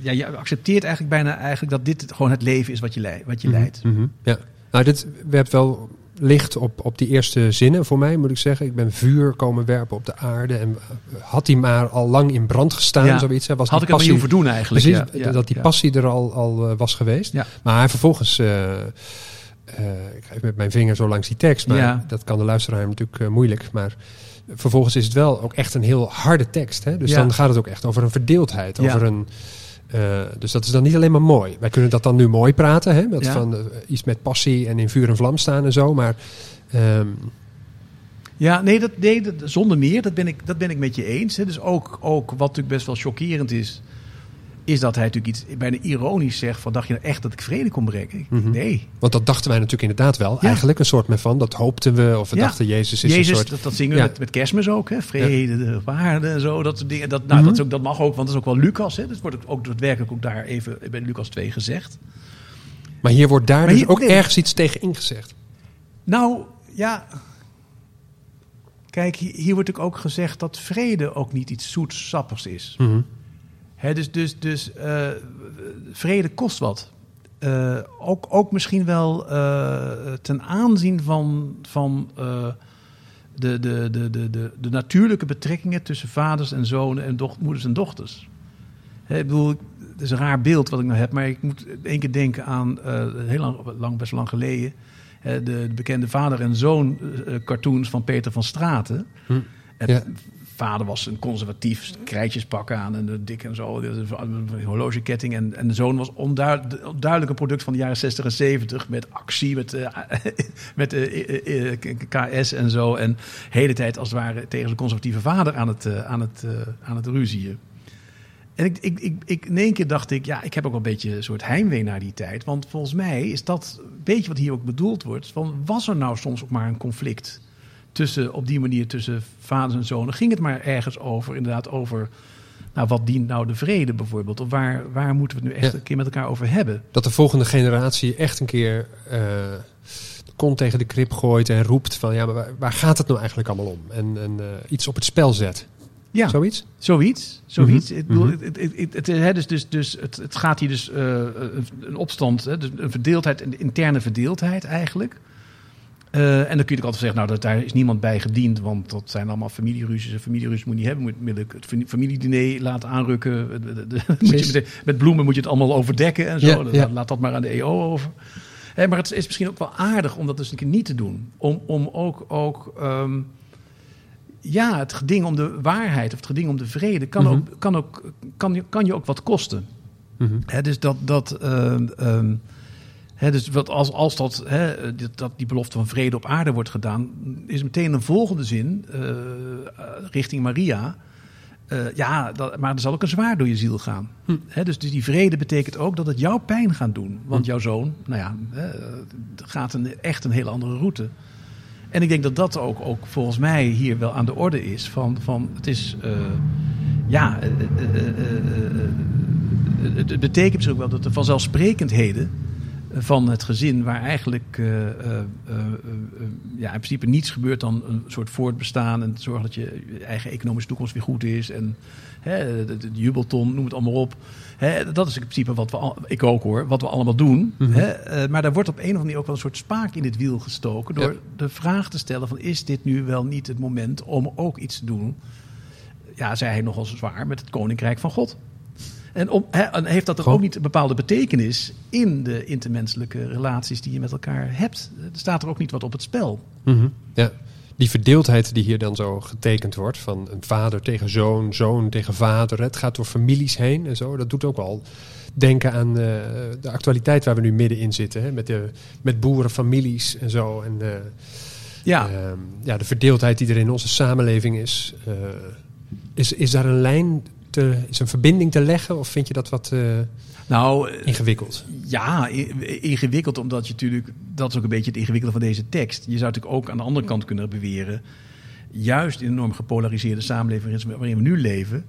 ja, je accepteert eigenlijk bijna eigenlijk dat dit gewoon het leven is wat je, wat je Mhm. leidt. Mhm. Ja. Nou, dit werpt wel licht op, op die eerste zinnen voor mij, moet ik zeggen. Ik ben vuur komen werpen op de aarde. En eh, had die maar al lang in brand gestaan, Ja. zoiets. hè, Was Had die ik het niet passie- hoeven doen eigenlijk. Precies, ja, ja, dat die passie er al, al eh, was geweest. Ja. Maar hij vervolgens... eh, ik ga even met mijn vinger zo langs die tekst, maar dat kan de luisteraar natuurlijk moeilijk. Maar vervolgens is het wel ook echt een heel harde tekst. Hè? Dus dan gaat het ook echt over een verdeeldheid. Over een, eh, dus dat is dan niet alleen maar mooi. Wij kunnen dat dan nu mooi praten. Hè? Met Ja. van, eh, iets met passie en in vuur en vlam staan en zo. Maar ehm, Ja, nee, dat, nee dat, zonder meer. Dat ben ik, dat ben ik met je eens. Hè. Dus ook, ook wat natuurlijk best wel chockerend is, is dat hij natuurlijk iets bijna ironisch zegt van dacht je nou echt dat ik vrede kon brengen? Ik- Mhm. Nee. want dat dachten wij natuurlijk inderdaad wel. Ja. Eigenlijk een soort van, dat hoopten we. Of we Ja. dachten, Jezus is Jezus, een soort... dat, dat zingen we Ja. met, met kerstmis ook. Hè? Vrede, de waarde en zo. Dat soort dingen. Dat, nou, Mhm. dat, is ook, dat mag ook, want dat is ook wel Lucas. Hè? Dat wordt ook, daadwerkelijk ook daar even bij Lucas 2 gezegd. Maar hier wordt daar Maar dus hier- ook nee. ergens iets tegen ingezegd. Nou, ja. Kijk, hier, hier wordt ook gezegd dat vrede ook niet iets zoetsappigs is. Mhm. Dus dus, dus eh, vrede kost wat. Eh, ook, ook misschien wel eh, ten aanzien van, van de, de, de, de, de, de natuurlijke betrekkingen tussen vaders en zonen en doch, moeders en dochters. Ik bedoel, het is een raar beeld wat ik nou heb, maar ik moet één keer denken aan heel lang, lang, best lang geleden. de, de bekende vader en zoon cartoons van Peter van Straten. Hm. Het Ja. Vader was een conservatief, krijtjes pakken aan en dik en zo, horlogeketting. En, en de zoon was onduid- duidelijk een product van de jaren 60 en 70 met actie, met, eh, [laughs] met eh, eh, KS en zo. En de hele tijd als het ware tegen zijn conservatieve vader aan het, eh, aan het, aan het ruzieën. En ik, ik, ik, ik, in één keer dacht ik, ja, ik heb ook wel een beetje een soort heimwee naar die tijd. Want volgens mij is dat een beetje wat hier ook bedoeld wordt. Van, was er nou soms ook maar een conflict tussen, op die manier tussen vaders en zonen? Ging het maar ergens over, inderdaad over, nou, wat dient nou de vrede bijvoorbeeld? Of waar, waar moeten we het nu echt Ja. een keer met elkaar over hebben? Dat de volgende generatie echt een keer eh, de kont tegen de krip gooit en roept van ja, maar waar, waar gaat het nou eigenlijk allemaal om? En, en eh, iets op het spel zet. Ja. Zoiets? Zoiets. zoiets. Mhm, mhm. dus, dus, dus het, het gaat hier dus eh, een- een opstand, hè, dus een verdeeldheid, een interne verdeeldheid eigenlijk. Eh, en dan kun je ook altijd zeggen, nou, dat, daar is niemand bij gediend, want dat zijn allemaal familieruzies. En familieruzies moet je niet hebben. Moet onmiddellijk het fami- familiediner laten aanrukken. De- de- [laughs] moet je met bloemen moet je het allemaal overdekken en zo. Ja. Laat dat maar aan de EO over. Maar het is misschien ook wel aardig om dat dus een keer niet te doen. Om, om ook, ook ehm, ja, het geding om de waarheid of het geding om de vrede kan, Mhm. ook, kan, ook, kan, je, kan je ook wat kosten. Mhm. Hè, dus dat, dat, ehm, ehm, dus wat als, als dat, dat die belofte van vrede op aarde wordt gedaan, is meteen een volgende zin eh, richting Maria. Eh, ja, dat, maar er zal ook een zwaar door je ziel gaan. Hm. Dus, dus die vrede betekent ook dat het jouw pijn gaat doen. Want jouw zoon, nou ja, gaat een, echt een hele andere route. En ik denk dat dat ook, ook volgens mij hier wel aan de orde is. Van, van het is, eh, ja, het het betekent dus ook wel dat de vanzelfsprekendheden van het gezin, waar eigenlijk eh, eh, eh, ja, in principe niets gebeurt dan een soort voortbestaan en zorgen dat je, eigen economische toekomst weer goed is en hè, de, de jubelton, noem het allemaal op. Hè, dat is in principe wat we, al, ik ook hoor, wat we allemaal doen. Mhm. Hè, maar daar wordt op een of andere manier ook wel een soort spaak in het wiel gestoken door Ja. de vraag te stellen van is dit nu wel niet het moment om ook iets te doen ja, zei hij nogal zwaar, met het koninkrijk van God. En, om, en heeft dat dan Goh. ook niet een bepaalde betekenis in de intermenselijke relaties die je met elkaar hebt? Er staat er ook niet wat op het spel. Mhm. Ja. Die verdeeldheid die hier dan zo getekend wordt, van een vader tegen zoon, zoon tegen vader, het gaat door families heen en zo, dat doet ook wel denken aan eh, de actualiteit waar we nu middenin zitten, hè, met, de, met boerenfamilies en zo. En eh, Ja, ehm, ja, de verdeeldheid die er in onze samenleving is. eh, is, is daar een lijn, te, is een verbinding te leggen of vind je dat wat eh, nou, eh, ingewikkeld? ja, ingewikkeld omdat je natuurlijk, dat is ook een beetje het ingewikkelde van deze tekst. Je zou natuurlijk ook aan de andere kant kunnen beweren, juist in een enorm gepolariseerde samenleving waarin we nu leven,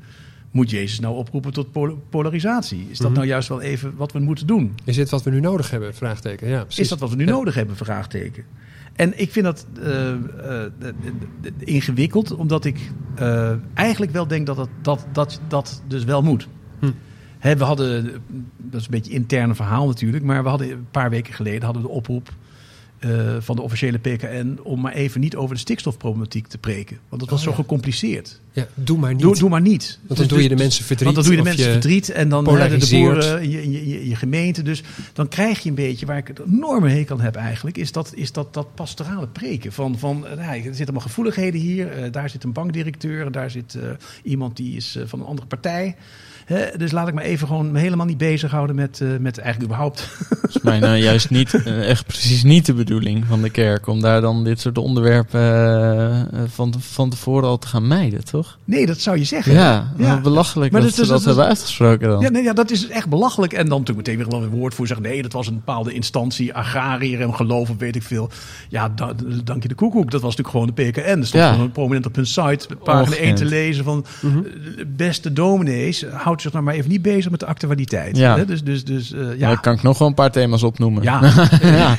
moet Jezus nou oproepen tot pol- polarisatie? Is dat Mhm. nou juist wel even wat we moeten doen? Is dit wat we nu nodig hebben? Vraagteken. Ja, precies. Is dat wat we nu Ja. nodig hebben? Vraagteken. En ik vind dat eh, eh, ingewikkeld, omdat ik eh, eigenlijk wel denk dat, het, dat, dat dat dus wel moet. Hm. Hè, we hadden, dat is een beetje een interne verhaal natuurlijk, maar we hadden een paar weken geleden hadden we de oproep eh, van de officiële PKN om maar even niet over de stikstofproblematiek te preken. Want dat was Oh, zo ja. gecompliceerd. Ja, doe maar niet. Doe, doe maar niet. Want dan Dus- doe je de dus- mensen verdriet. Want dan doe je de mensen verdriet en dan hè, de, de boeren in je, je, je- gemeente. Dus dan krijg je een beetje, waar ik het enorme hekel aan heb eigenlijk, is dat, is dat, dat pastorale preken. Van, van eh, nou, er zitten allemaal gevoeligheden hier. eh, daar zit een bankdirecteur, daar zit iemand die is van een andere partij. Hè, dus laat ik me even gewoon me helemaal niet bezighouden met, eh, met eigenlijk überhaupt. Volgens mij nou juist niet, [laughs] eh, echt precies niet de bedoeling van de kerk. Om daar dan dit soort onderwerpen eh, van, van tevoren al te gaan mijden, toch? Nee, dat zou je zeggen. Ja, belachelijk Maar dat ze dat dus- hebben uitgesproken dan. Ja, nee, ja, dat is echt belachelijk. En dan natuurlijk meteen weer een woord voor zeggen. Nee, dat was een bepaalde instantie, agrariër en geloof of weet ik veel. Ja, da- dank je de koekoek. Dat was natuurlijk gewoon de PKN. Er stond Ja. gewoon prominent op hun site, pagina. 1 te lezen van... Mhm. beste dominees, zich nou maar even niet bezig met de actualiteit. Ja. Hè? Dus, dus, dus eh, Ja. Daar kan ik nog wel een paar thema's opnoemen. [laughs] Ja. ja.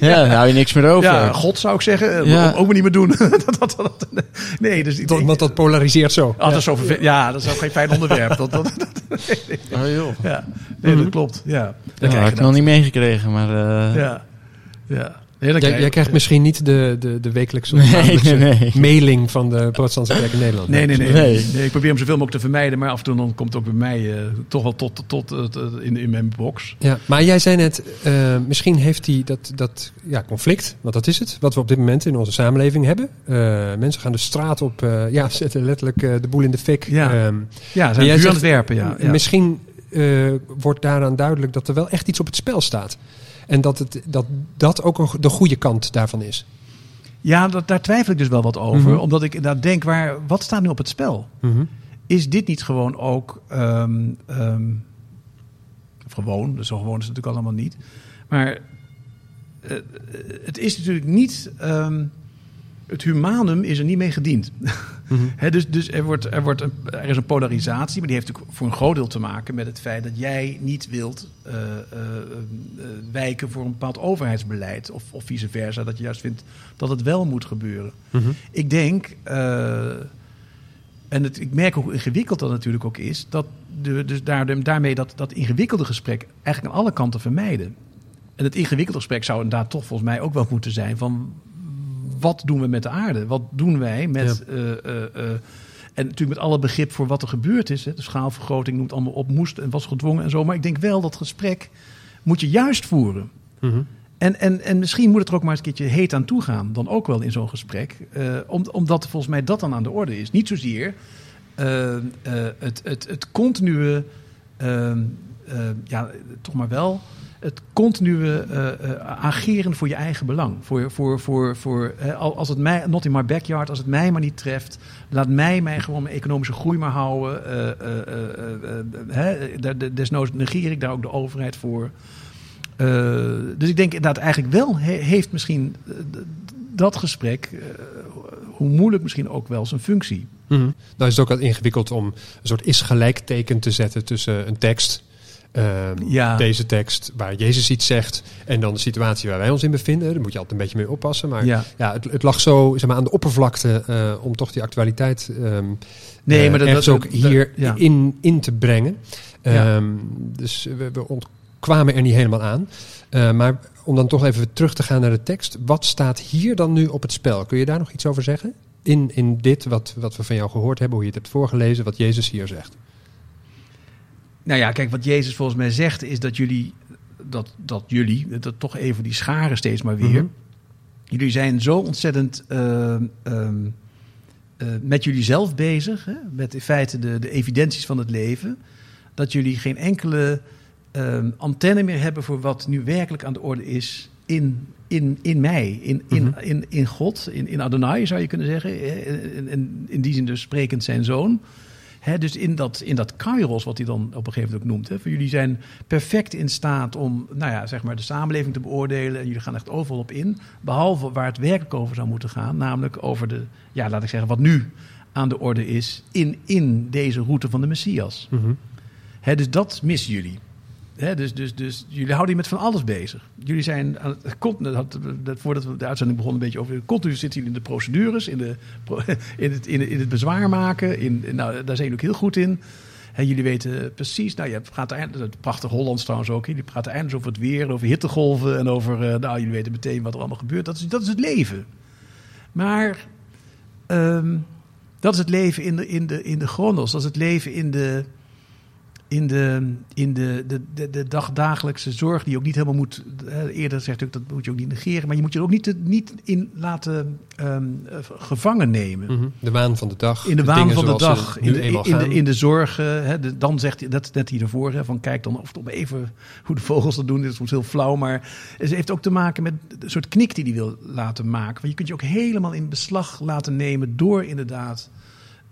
ja, daar hou je niks meer over. ja, God zou ik zeggen. eh, Ja. Ook maar niet meer doen. [laughs] dat, dat, dat, nee, dus ik. Want dat polariseert zo. Ah, dat is zo verve- ja, dat is ook geen fijn onderwerp. Dat, dat, [laughs] Oh, joh. ja, nee, dat klopt. Ja, Dat Dan je ik nog niet meegekregen, maar... eh, Ja, ja. Nee, Jij, krijg- jij krijgt misschien niet de, de, de wekelijkse Nee, of maandelijkse nee, nee. mailing van de protestantse kerk in Nederland. Nee, nee, nee, Nee. nee. Ik probeer hem zoveel mogelijk te vermijden, maar af en toe dan komt het ook bij mij eh, toch wel tot, tot, tot eh, in, in mijn box. Ja, maar jij zei net, eh, misschien heeft hij dat, dat ja, conflict, want dat is het, wat we op dit moment in onze samenleving hebben. Eh, mensen gaan de straat op, eh, ja, [laughs] zetten letterlijk eh, de boel in de fik. Ja. Ehm, Ja, zijn jij aan het werpen, ja. ja. Misschien eh, wordt daaraan duidelijk dat er wel echt iets op het spel staat. En dat het, dat, dat ook een, de goede kant daarvan is. Ja, dat, daar twijfel ik dus wel wat over. Mhm. Omdat ik inderdaad denk, waar, wat staat nu op het spel? Is dit niet gewoon ook... ehm, ehm, gewoon, dus zo gewoon is het natuurlijk allemaal niet. Maar eh, het is natuurlijk niet... ehm, het humanum is er niet mee gediend. [laughs] Mhm. Dus dus er, wordt, er, wordt een, er is een polarisatie, maar die heeft natuurlijk voor een groot deel te maken met het feit dat jij niet wilt eh, eh, eh, wijken voor een bepaald overheidsbeleid. Of, of vice versa, dat je juist vindt dat het wel moet gebeuren. Mhm. Ik denk, en het, ik merk hoe ingewikkeld dat natuurlijk ook is, dat de, dus daar, daarmee dat, dat ingewikkelde gesprek eigenlijk aan alle kanten vermijden. En het ingewikkelde gesprek zou inderdaad toch volgens mij ook wel moeten zijn van wat doen we met de aarde? Wat doen wij met. Ja. eh, eh, eh, en natuurlijk met alle begrip voor wat er gebeurd is. Hè. De schaalvergroting noemt allemaal op, moest en was gedwongen en zo. Maar ik denk wel dat gesprek moet je juist voeren. Mhm. En, en, en misschien moet het er ook maar eens een keertje heet aan toe gaan. Dan ook wel in zo'n gesprek. Om, omdat volgens mij dat dan aan de orde is. Niet zozeer het, het, het continue... eh, eh, ja, toch maar wel... Het continue eh, eh, ageren voor je eigen belang. Voor, voor, voor, voor, eh, al- als het mij, not in my backyard, als het mij maar niet treft, laat mij mij gewoon mijn economische groei maar houden. Desnoods negeer ik daar ook de overheid voor. Dus ik denk inderdaad eigenlijk wel he- heeft misschien dat gesprek, hoe moeilijk misschien ook wel, zijn functie. Mhm. Nou is het ook wat ingewikkeld om een soort is-gelijkteken te zetten tussen een tekst, ehm, Ja. deze tekst waar Jezus iets zegt, en dan de situatie waar wij ons in bevinden. Daar moet je altijd een beetje mee oppassen. Maar ja. Ja. het, het lag zo zeg maar, aan de oppervlakte eh, om toch die actualiteit ehm Nee, eh, maar dat, dat- ook dat- hier ja. in, in te brengen. Ehm, Dus we, we ontkwamen er niet helemaal aan. Eh, maar om dan toch even terug te gaan naar de tekst. Wat staat hier dan nu op het spel? Kun je daar nog iets over zeggen? In, in dit wat, wat we van jou gehoord hebben, hoe je het hebt voorgelezen, wat Jezus hier zegt. Nou ja, kijk, wat Jezus volgens mij zegt is dat jullie, dat, dat jullie, dat toch even die scharen steeds maar weer. Mhm. Jullie zijn zo ontzettend ehm, ehm, eh, met jullie zelf bezig, hè? met in feite de, de evidenties van het leven, dat jullie geen enkele ehm, antenne meer hebben voor wat nu werkelijk aan de orde is in, in, in mij, in, in, Mhm. in, in God, in, in Adonai zou je kunnen zeggen. En in, in die zin dus sprekend zijn zoon. Hè, dus in dat, in dat kairos, wat hij dan op een gegeven moment ook noemt. Hè, voor jullie zijn perfect in staat om nou ja, zeg maar de samenleving te beoordelen. En jullie gaan echt overal op in. Behalve waar het werkelijk over zou moeten gaan. Namelijk over de, ja, laat ik zeggen, wat nu aan de orde is in, in deze route van de Messias. Mhm. Hè, dus dat missen jullie. Dus, dus, dus jullie houden je met van alles bezig. Jullie zijn, aan het, dat, dat, voordat we de uitzending begonnen, een beetje over. Continu zitten jullie in de procedures, in, de, [laughs] in, het, in, het, bezwaar maken. In, nou, daar zijn jullie ook heel goed in. Hè, jullie weten precies, nou, je praat het prachtig Hollands trouwens ook. Jullie praten eindelijk over het weer, over hittegolven en over, eh, nou, jullie weten meteen wat er allemaal gebeurt. Dat is, dat is het leven. Maar ehm, dat is het leven in de, in, de, in de chronos. Dat is het leven in de, in de, in de, de, de, de dagdagelijkse zorg die ook niet helemaal moet... eerder zegt ook, dat moet je ook niet negeren. Maar je moet je er ook niet, niet in laten ehm, eh, gevangen nemen. Mhm. De waan van de dag. In de waan van de dag, in de, in, de, in de zorgen. Hè, de- dan zegt hij, dat net hiervoor, hè, van kijk dan of het om even hoe de vogels dat doen. Dit is soms heel flauw, maar het heeft ook te maken met een soort knik die hij wil laten maken. Want je kunt je ook helemaal in beslag laten nemen door inderdaad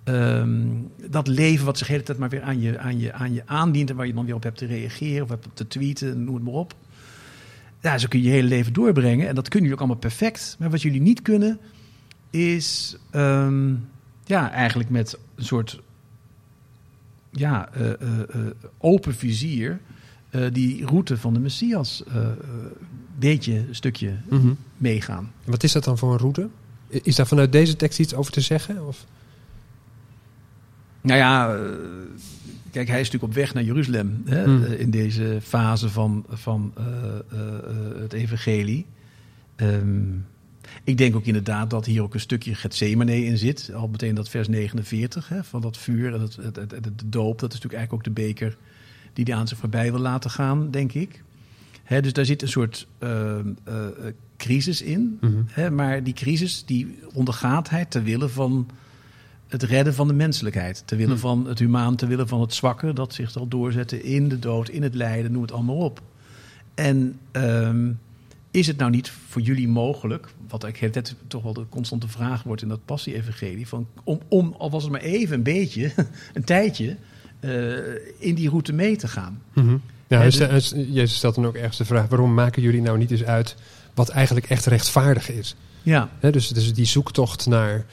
ehm, dat leven wat zich de hele tijd maar weer aan je, aan, je, aan je aandient en waar je dan weer op hebt te reageren of hebt op te tweeten, noem het maar op. Ja, zo kun je je hele leven doorbrengen en dat kunnen jullie ook allemaal perfect. Maar wat jullie niet kunnen is ehm, ja, eigenlijk met een soort ja, eh, eh, eh, open vizier die route van de Messias beetje, een stukje Mhm. meegaan. Wat is dat dan voor een route? Is daar vanuit deze tekst iets over te zeggen? Of? Nou ja, eh, kijk, hij is natuurlijk op weg naar Jeruzalem hè, Hmm. eh, in deze fase van, van eh, het evangelie. Ehm, ik denk ook inderdaad dat hier ook een stukje Gethsemane in zit. Al meteen dat vers 49 hè, van dat vuur en het, het, het, het- de doop. Dat is natuurlijk eigenlijk ook de beker die hij aan zich voorbij wil laten gaan, denk ik. Hè, dus daar zit een soort ehm, eh, eh, crisis in. Mhm. Hè, maar die crisis die ondergaat hij ter wille van het redden van de menselijkheid. Ter wille Hm. van het humaan, ter wille van het zwakke... dat zich zal doorzetten in de dood, in het lijden, noem het allemaal op. En ehm, is het nou niet voor jullie mogelijk... wat ik hele tijd toch wel de constante vraag wordt in dat passie-evangelie... Van, om, om, al was het maar even een beetje, [laughs] een tijdje... eh, in die route mee te gaan. Mhm. Ja, dus- Jezus stelt dan ook ergens de vraag: waarom maken jullie nou niet eens uit wat eigenlijk echt rechtvaardig is? Ja, dus, dus die zoektocht naar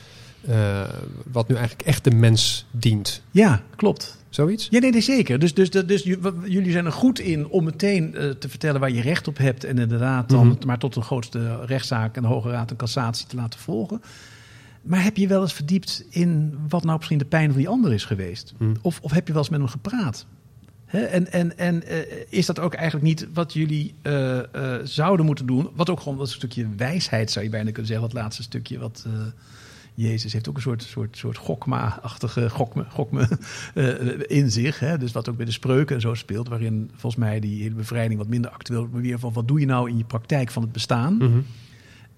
eh, wat nu eigenlijk echt de mens dient. ja klopt. Zoiets? Ja, nee, nee zeker. Dus, dus, dus, dus jullie zijn er goed in om meteen eh, te vertellen waar je recht op hebt. En inderdaad dan Mhm. maar tot de grootste rechtszaak en de Hoge Raad en Cassatie te laten volgen. Maar heb je wel eens verdiept in wat nou misschien de pijn van die ander is geweest? Hm. Of, of heb je wel eens met hem gepraat? En en, en eh, is dat ook eigenlijk niet wat jullie zouden moeten doen? Wat ook gewoon een stukje wijsheid zou je bijna kunnen zeggen. Dat laatste stukje wat... Jezus heeft ook een soort, soort, soort gokma-achtige gokme, gokme [laughs] eh, in zich. Hè? Dus wat ook bij de spreuken en zo speelt. Waarin volgens mij die hele bevrijding wat minder actueel maar weer van wat doe je nou in je praktijk van het bestaan. Mhm.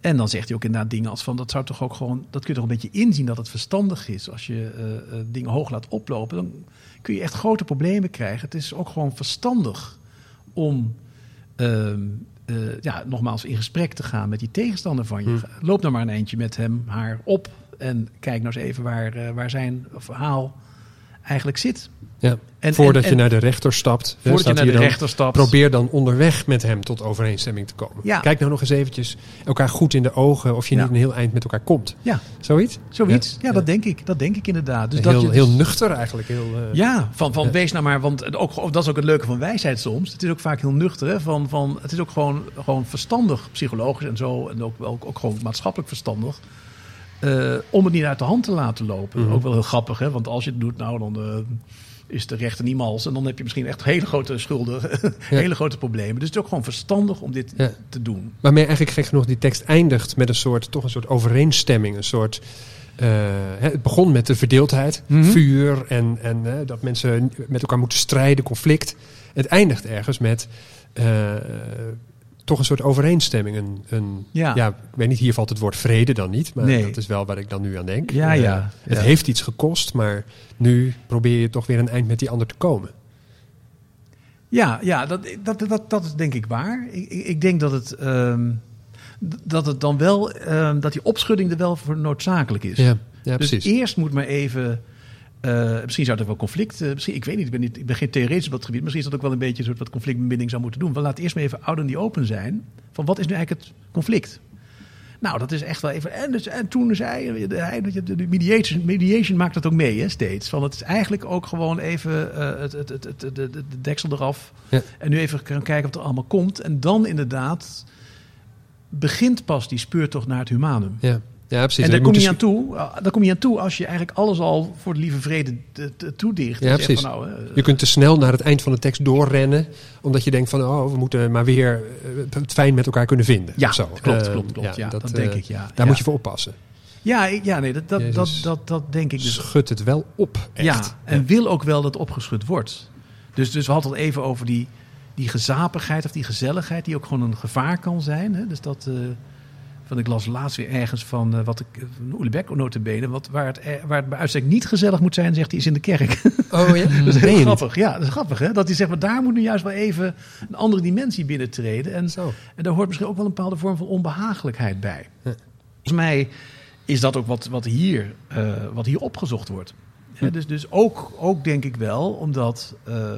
En dan zegt hij ook inderdaad dingen als van dat zou toch ook gewoon, dat kun je toch een beetje inzien dat het verstandig is. Als je eh, eh, dingen hoog laat oplopen, dan kun je echt grote problemen krijgen. Het is ook gewoon verstandig om, ehm, eh, ja, nogmaals in gesprek te gaan met die tegenstander van je. Hm. Loop nou maar een eindje met hem, haar op en kijk nou eens even waar, eh, waar zijn verhaal eigenlijk zit. Ja. En, Voordat en- je naar de rechter stapt, voordat je naar de dan, rechter stapt. probeer dan onderweg met hem tot overeenstemming te komen. Ja. Kijk nou nog eens eventjes elkaar goed in de ogen of je Ja. niet een heel eind met elkaar komt. Ja, Zoiets? zoiets. Ja, dat denk ik. Dat denk ik inderdaad. Dus dat heel, je heel nuchter eigenlijk. Heel, eh, Ja, van, van wees nou maar, want ook, dat is ook het leuke van wijsheid soms. Het is ook vaak heel nuchter. Hè? Van, van, het is ook gewoon, gewoon verstandig, psychologisch en zo. En ook, ook, ook gewoon maatschappelijk verstandig. Eh, om het niet uit de hand te laten lopen. Mhm. Ook wel heel grappig, hè? want als je het doet, nou dan eh, is de rechter niet mals. En dan heb je misschien echt hele grote schulden, [laughs] hele grote problemen. Dus het is ook gewoon verstandig om dit Ja. te doen. Waarmee eigenlijk gek genoeg die tekst eindigt met een soort, toch een soort overeenstemming. Een soort, eh, het begon met de verdeeldheid, Mhm. vuur en, en dat mensen met elkaar moeten strijden, conflict. Het eindigt ergens met toch een soort overeenstemming. Een, een, Ja. ja. ik weet niet, hier valt het woord vrede dan niet, maar Nee. dat is wel waar ik dan nu aan denk. Ja, Eh, ja, Het heeft iets gekost, maar nu probeer je toch weer een eind met die ander te komen. Ja, ja dat, dat, dat, dat is denk ik waar. Ik, ik ik denk dat het, ehm, dat het dan wel, ehm, dat die opschudding er wel voor noodzakelijk is. Ja, ja dus precies. eerst moet maar even, eh, misschien zou er wel conflict, eh, misschien, ik weet niet ik, ben niet, ik ben geen theoretisch op dat gebied, misschien is dat ook wel een beetje een soort wat conflictbembinding zou moeten doen. We laten eerst maar even oud en die open zijn, van wat is nu eigenlijk het conflict? Nou, dat is echt wel even. En, dus, en toen zei hij, de, de, de mediation, mediation maakt dat ook mee, hè, steeds. Van het is eigenlijk ook gewoon even eh, het, het, het, het, de, de, de deksel eraf. Ja. En nu even gaan kijken wat er allemaal komt. En dan inderdaad begint pas die speurtocht naar het humanum. Ja, ja precies. en daar kom, je dus- aan toe, uh, daar kom je aan toe als je eigenlijk alles al voor de lieve vrede toedicht. Ja, precies. Van, nou, eh, Je kunt te snel naar het eind van de tekst doorrennen, omdat je denkt van, oh, we moeten maar weer eh, het fijn met elkaar kunnen vinden. ja, zo. klopt, Eh, klopt, klopt. Ja, dat, eh, denk ik, ja. Daar ja. moet je voor oppassen. Ja, ja nee, dat, dat, dat, Jezus. dat, dat denk ik dus. Schud het wel op, echt. Ja, en wil ook wel dat het opgeschud wordt. Dus, dus we hadden het even over die, die gezapigheid of die gezelligheid, die ook gewoon een gevaar kan zijn. Hè? Dus dat, eh, van ik las laatst weer ergens van eh, wat ik, Oelebek notabene, wat, waar, het, waar het bij uitstek niet gezellig moet zijn, zegt hij, is in de kerk. Oh ja? [laughs] dat is heel grappig. Ja, dat is grappig hè. Dat hij zegt, maar daar moet nu juist wel even een andere dimensie binnentreden. En, Zo. en daar hoort misschien ook wel een bepaalde vorm van onbehagelijkheid bij. Ja. Volgens mij is dat ook wat, wat, hier, eh, wat hier opgezocht wordt. Hè, dus dus ook, ook denk ik wel, omdat... eh,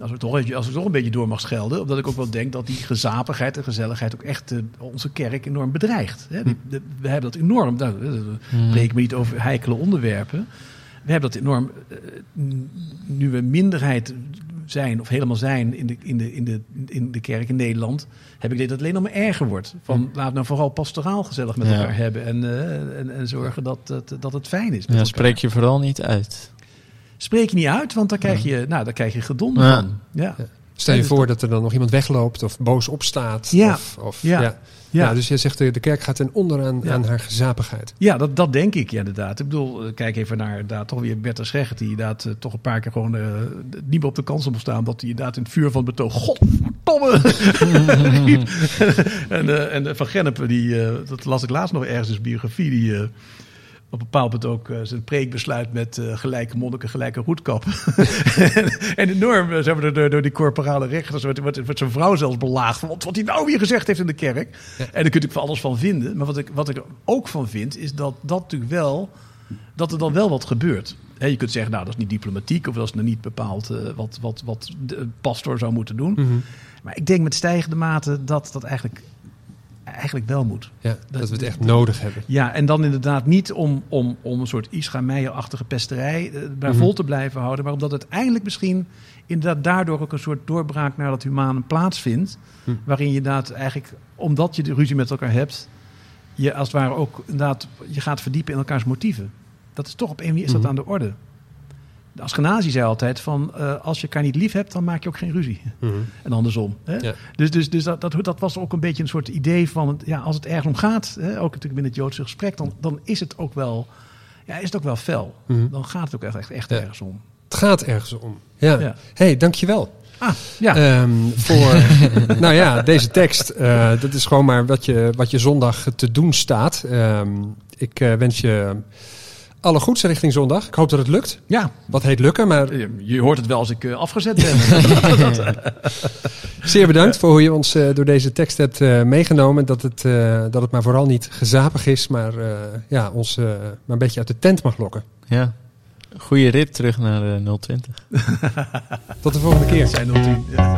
als, we toch, als toch een beetje door mag schelden... omdat ik ook wel denk dat die gezapigheid en gezelligheid... ook echt eh, onze kerk enorm bedreigt. Hè? Die- de- we hebben dat enorm... Nou, we spreken me niet over heikele onderwerpen... We hebben dat enorm... eh, nu we minderheid zijn of helemaal zijn in de, in de, in de, in de kerk in Nederland... heb ik dit dat het alleen nog maar erger wordt. Van, laat nou vooral pastoraal gezellig met Ja. elkaar hebben... En, eh, en, en zorgen dat, dat, dat het fijn is Ja, spreek je vooral niet uit. Spreek je niet uit, want daar krijg je, nou, daar krijg je gedonder Ja. van. Ja. Stel je voor dat er dan nog iemand wegloopt of boos opstaat. Ja. Of, of, Ja. ja. Dus je zegt de, de kerk gaat ten onder aan, Ja. aan haar gezapigheid. Ja, dat, dat denk ik inderdaad. Ik bedoel, eh, kijk even naar inderdaad, toch weer Bertha Schegert... die inderdaad eh, toch een paar keer gewoon eh, niet meer op de kans op staan... dat hij inderdaad in het vuur van het betoog... Godverdomme! [laughs] [laughs] en, eh, en eh, Van Gennep, die, eh, dat las ik laatst nog ergens in zijn biografie... die eh, op een bepaald moment ook eh, zijn preek besluit met eh, gelijke monniken, gelijke roetkappen. [laughs] en, en enorm, eh, zeg maar, door, door die corporale rechters, wordt, wordt, wordt zijn vrouw zelfs belaagd. Van wat, wat hij nou weer gezegd heeft in de kerk. Ja. En daar kun je van alles van vinden. Maar wat ik, wat ik er ook van vind, is dat dat natuurlijk wel, dat er dan wel wat gebeurt. Hè, je kunt zeggen, nou, dat is niet diplomatiek, of dat is nou niet bepaald wat, wat, wat de pastor zou moeten doen. Mhm. Maar ik denk met stijgende mate dat dat eigenlijk, eigenlijk wel moet. Ja, dat, we het echt nodig hebben. Ja, en dan inderdaad niet om, om, om een soort Isra Meijer-achtige pesterij eh, bij Mhm. vol te blijven houden, maar omdat uiteindelijk misschien inderdaad daardoor ook een soort doorbraak naar dat humaan plaatsvindt, Hm. waarin je inderdaad eigenlijk, omdat je de ruzie met elkaar hebt, je als het ware ook inderdaad, je gaat verdiepen in elkaars motieven. Dat is toch op een manier is dat Mhm. aan de orde. De Askenazi zei altijd van, eh, als je elkaar niet lief hebt, dan maak je ook geen ruzie. Mhm. En andersom. Hè? Ja. Dus, dus, dus dat, dat, dat was ook een beetje een soort idee van, ja, als het ergens om gaat, hè, ook natuurlijk binnen het Joodse gesprek, dan, dan is het ook wel, ja, is het ook wel fel. Mhm. Dan gaat het ook echt, echt, Ja. ergens om. Het gaat ergens om. Ja. Ja. hey, dankjewel. Ah, ja. Ehm, voor, [laughs] nou ja, deze tekst. eh, dat is gewoon maar wat je, wat je zondag te doen staat. Ehm, ik eh, wens je alle goeds richting zondag. Ik hoop dat het lukt. ja, Wat heet lukken, maar je, je hoort het wel als ik eh, afgezet ben. [laughs] zeer bedankt voor hoe je ons eh, door deze tekst hebt eh, meegenomen. Dat het, eh, dat het maar vooral niet gezapig is, maar eh, ja, ons eh, maar een beetje uit de tent mag lokken. Ja. Goeie rit terug naar de 020. Tot de volgende keer. zijn 010. Ja.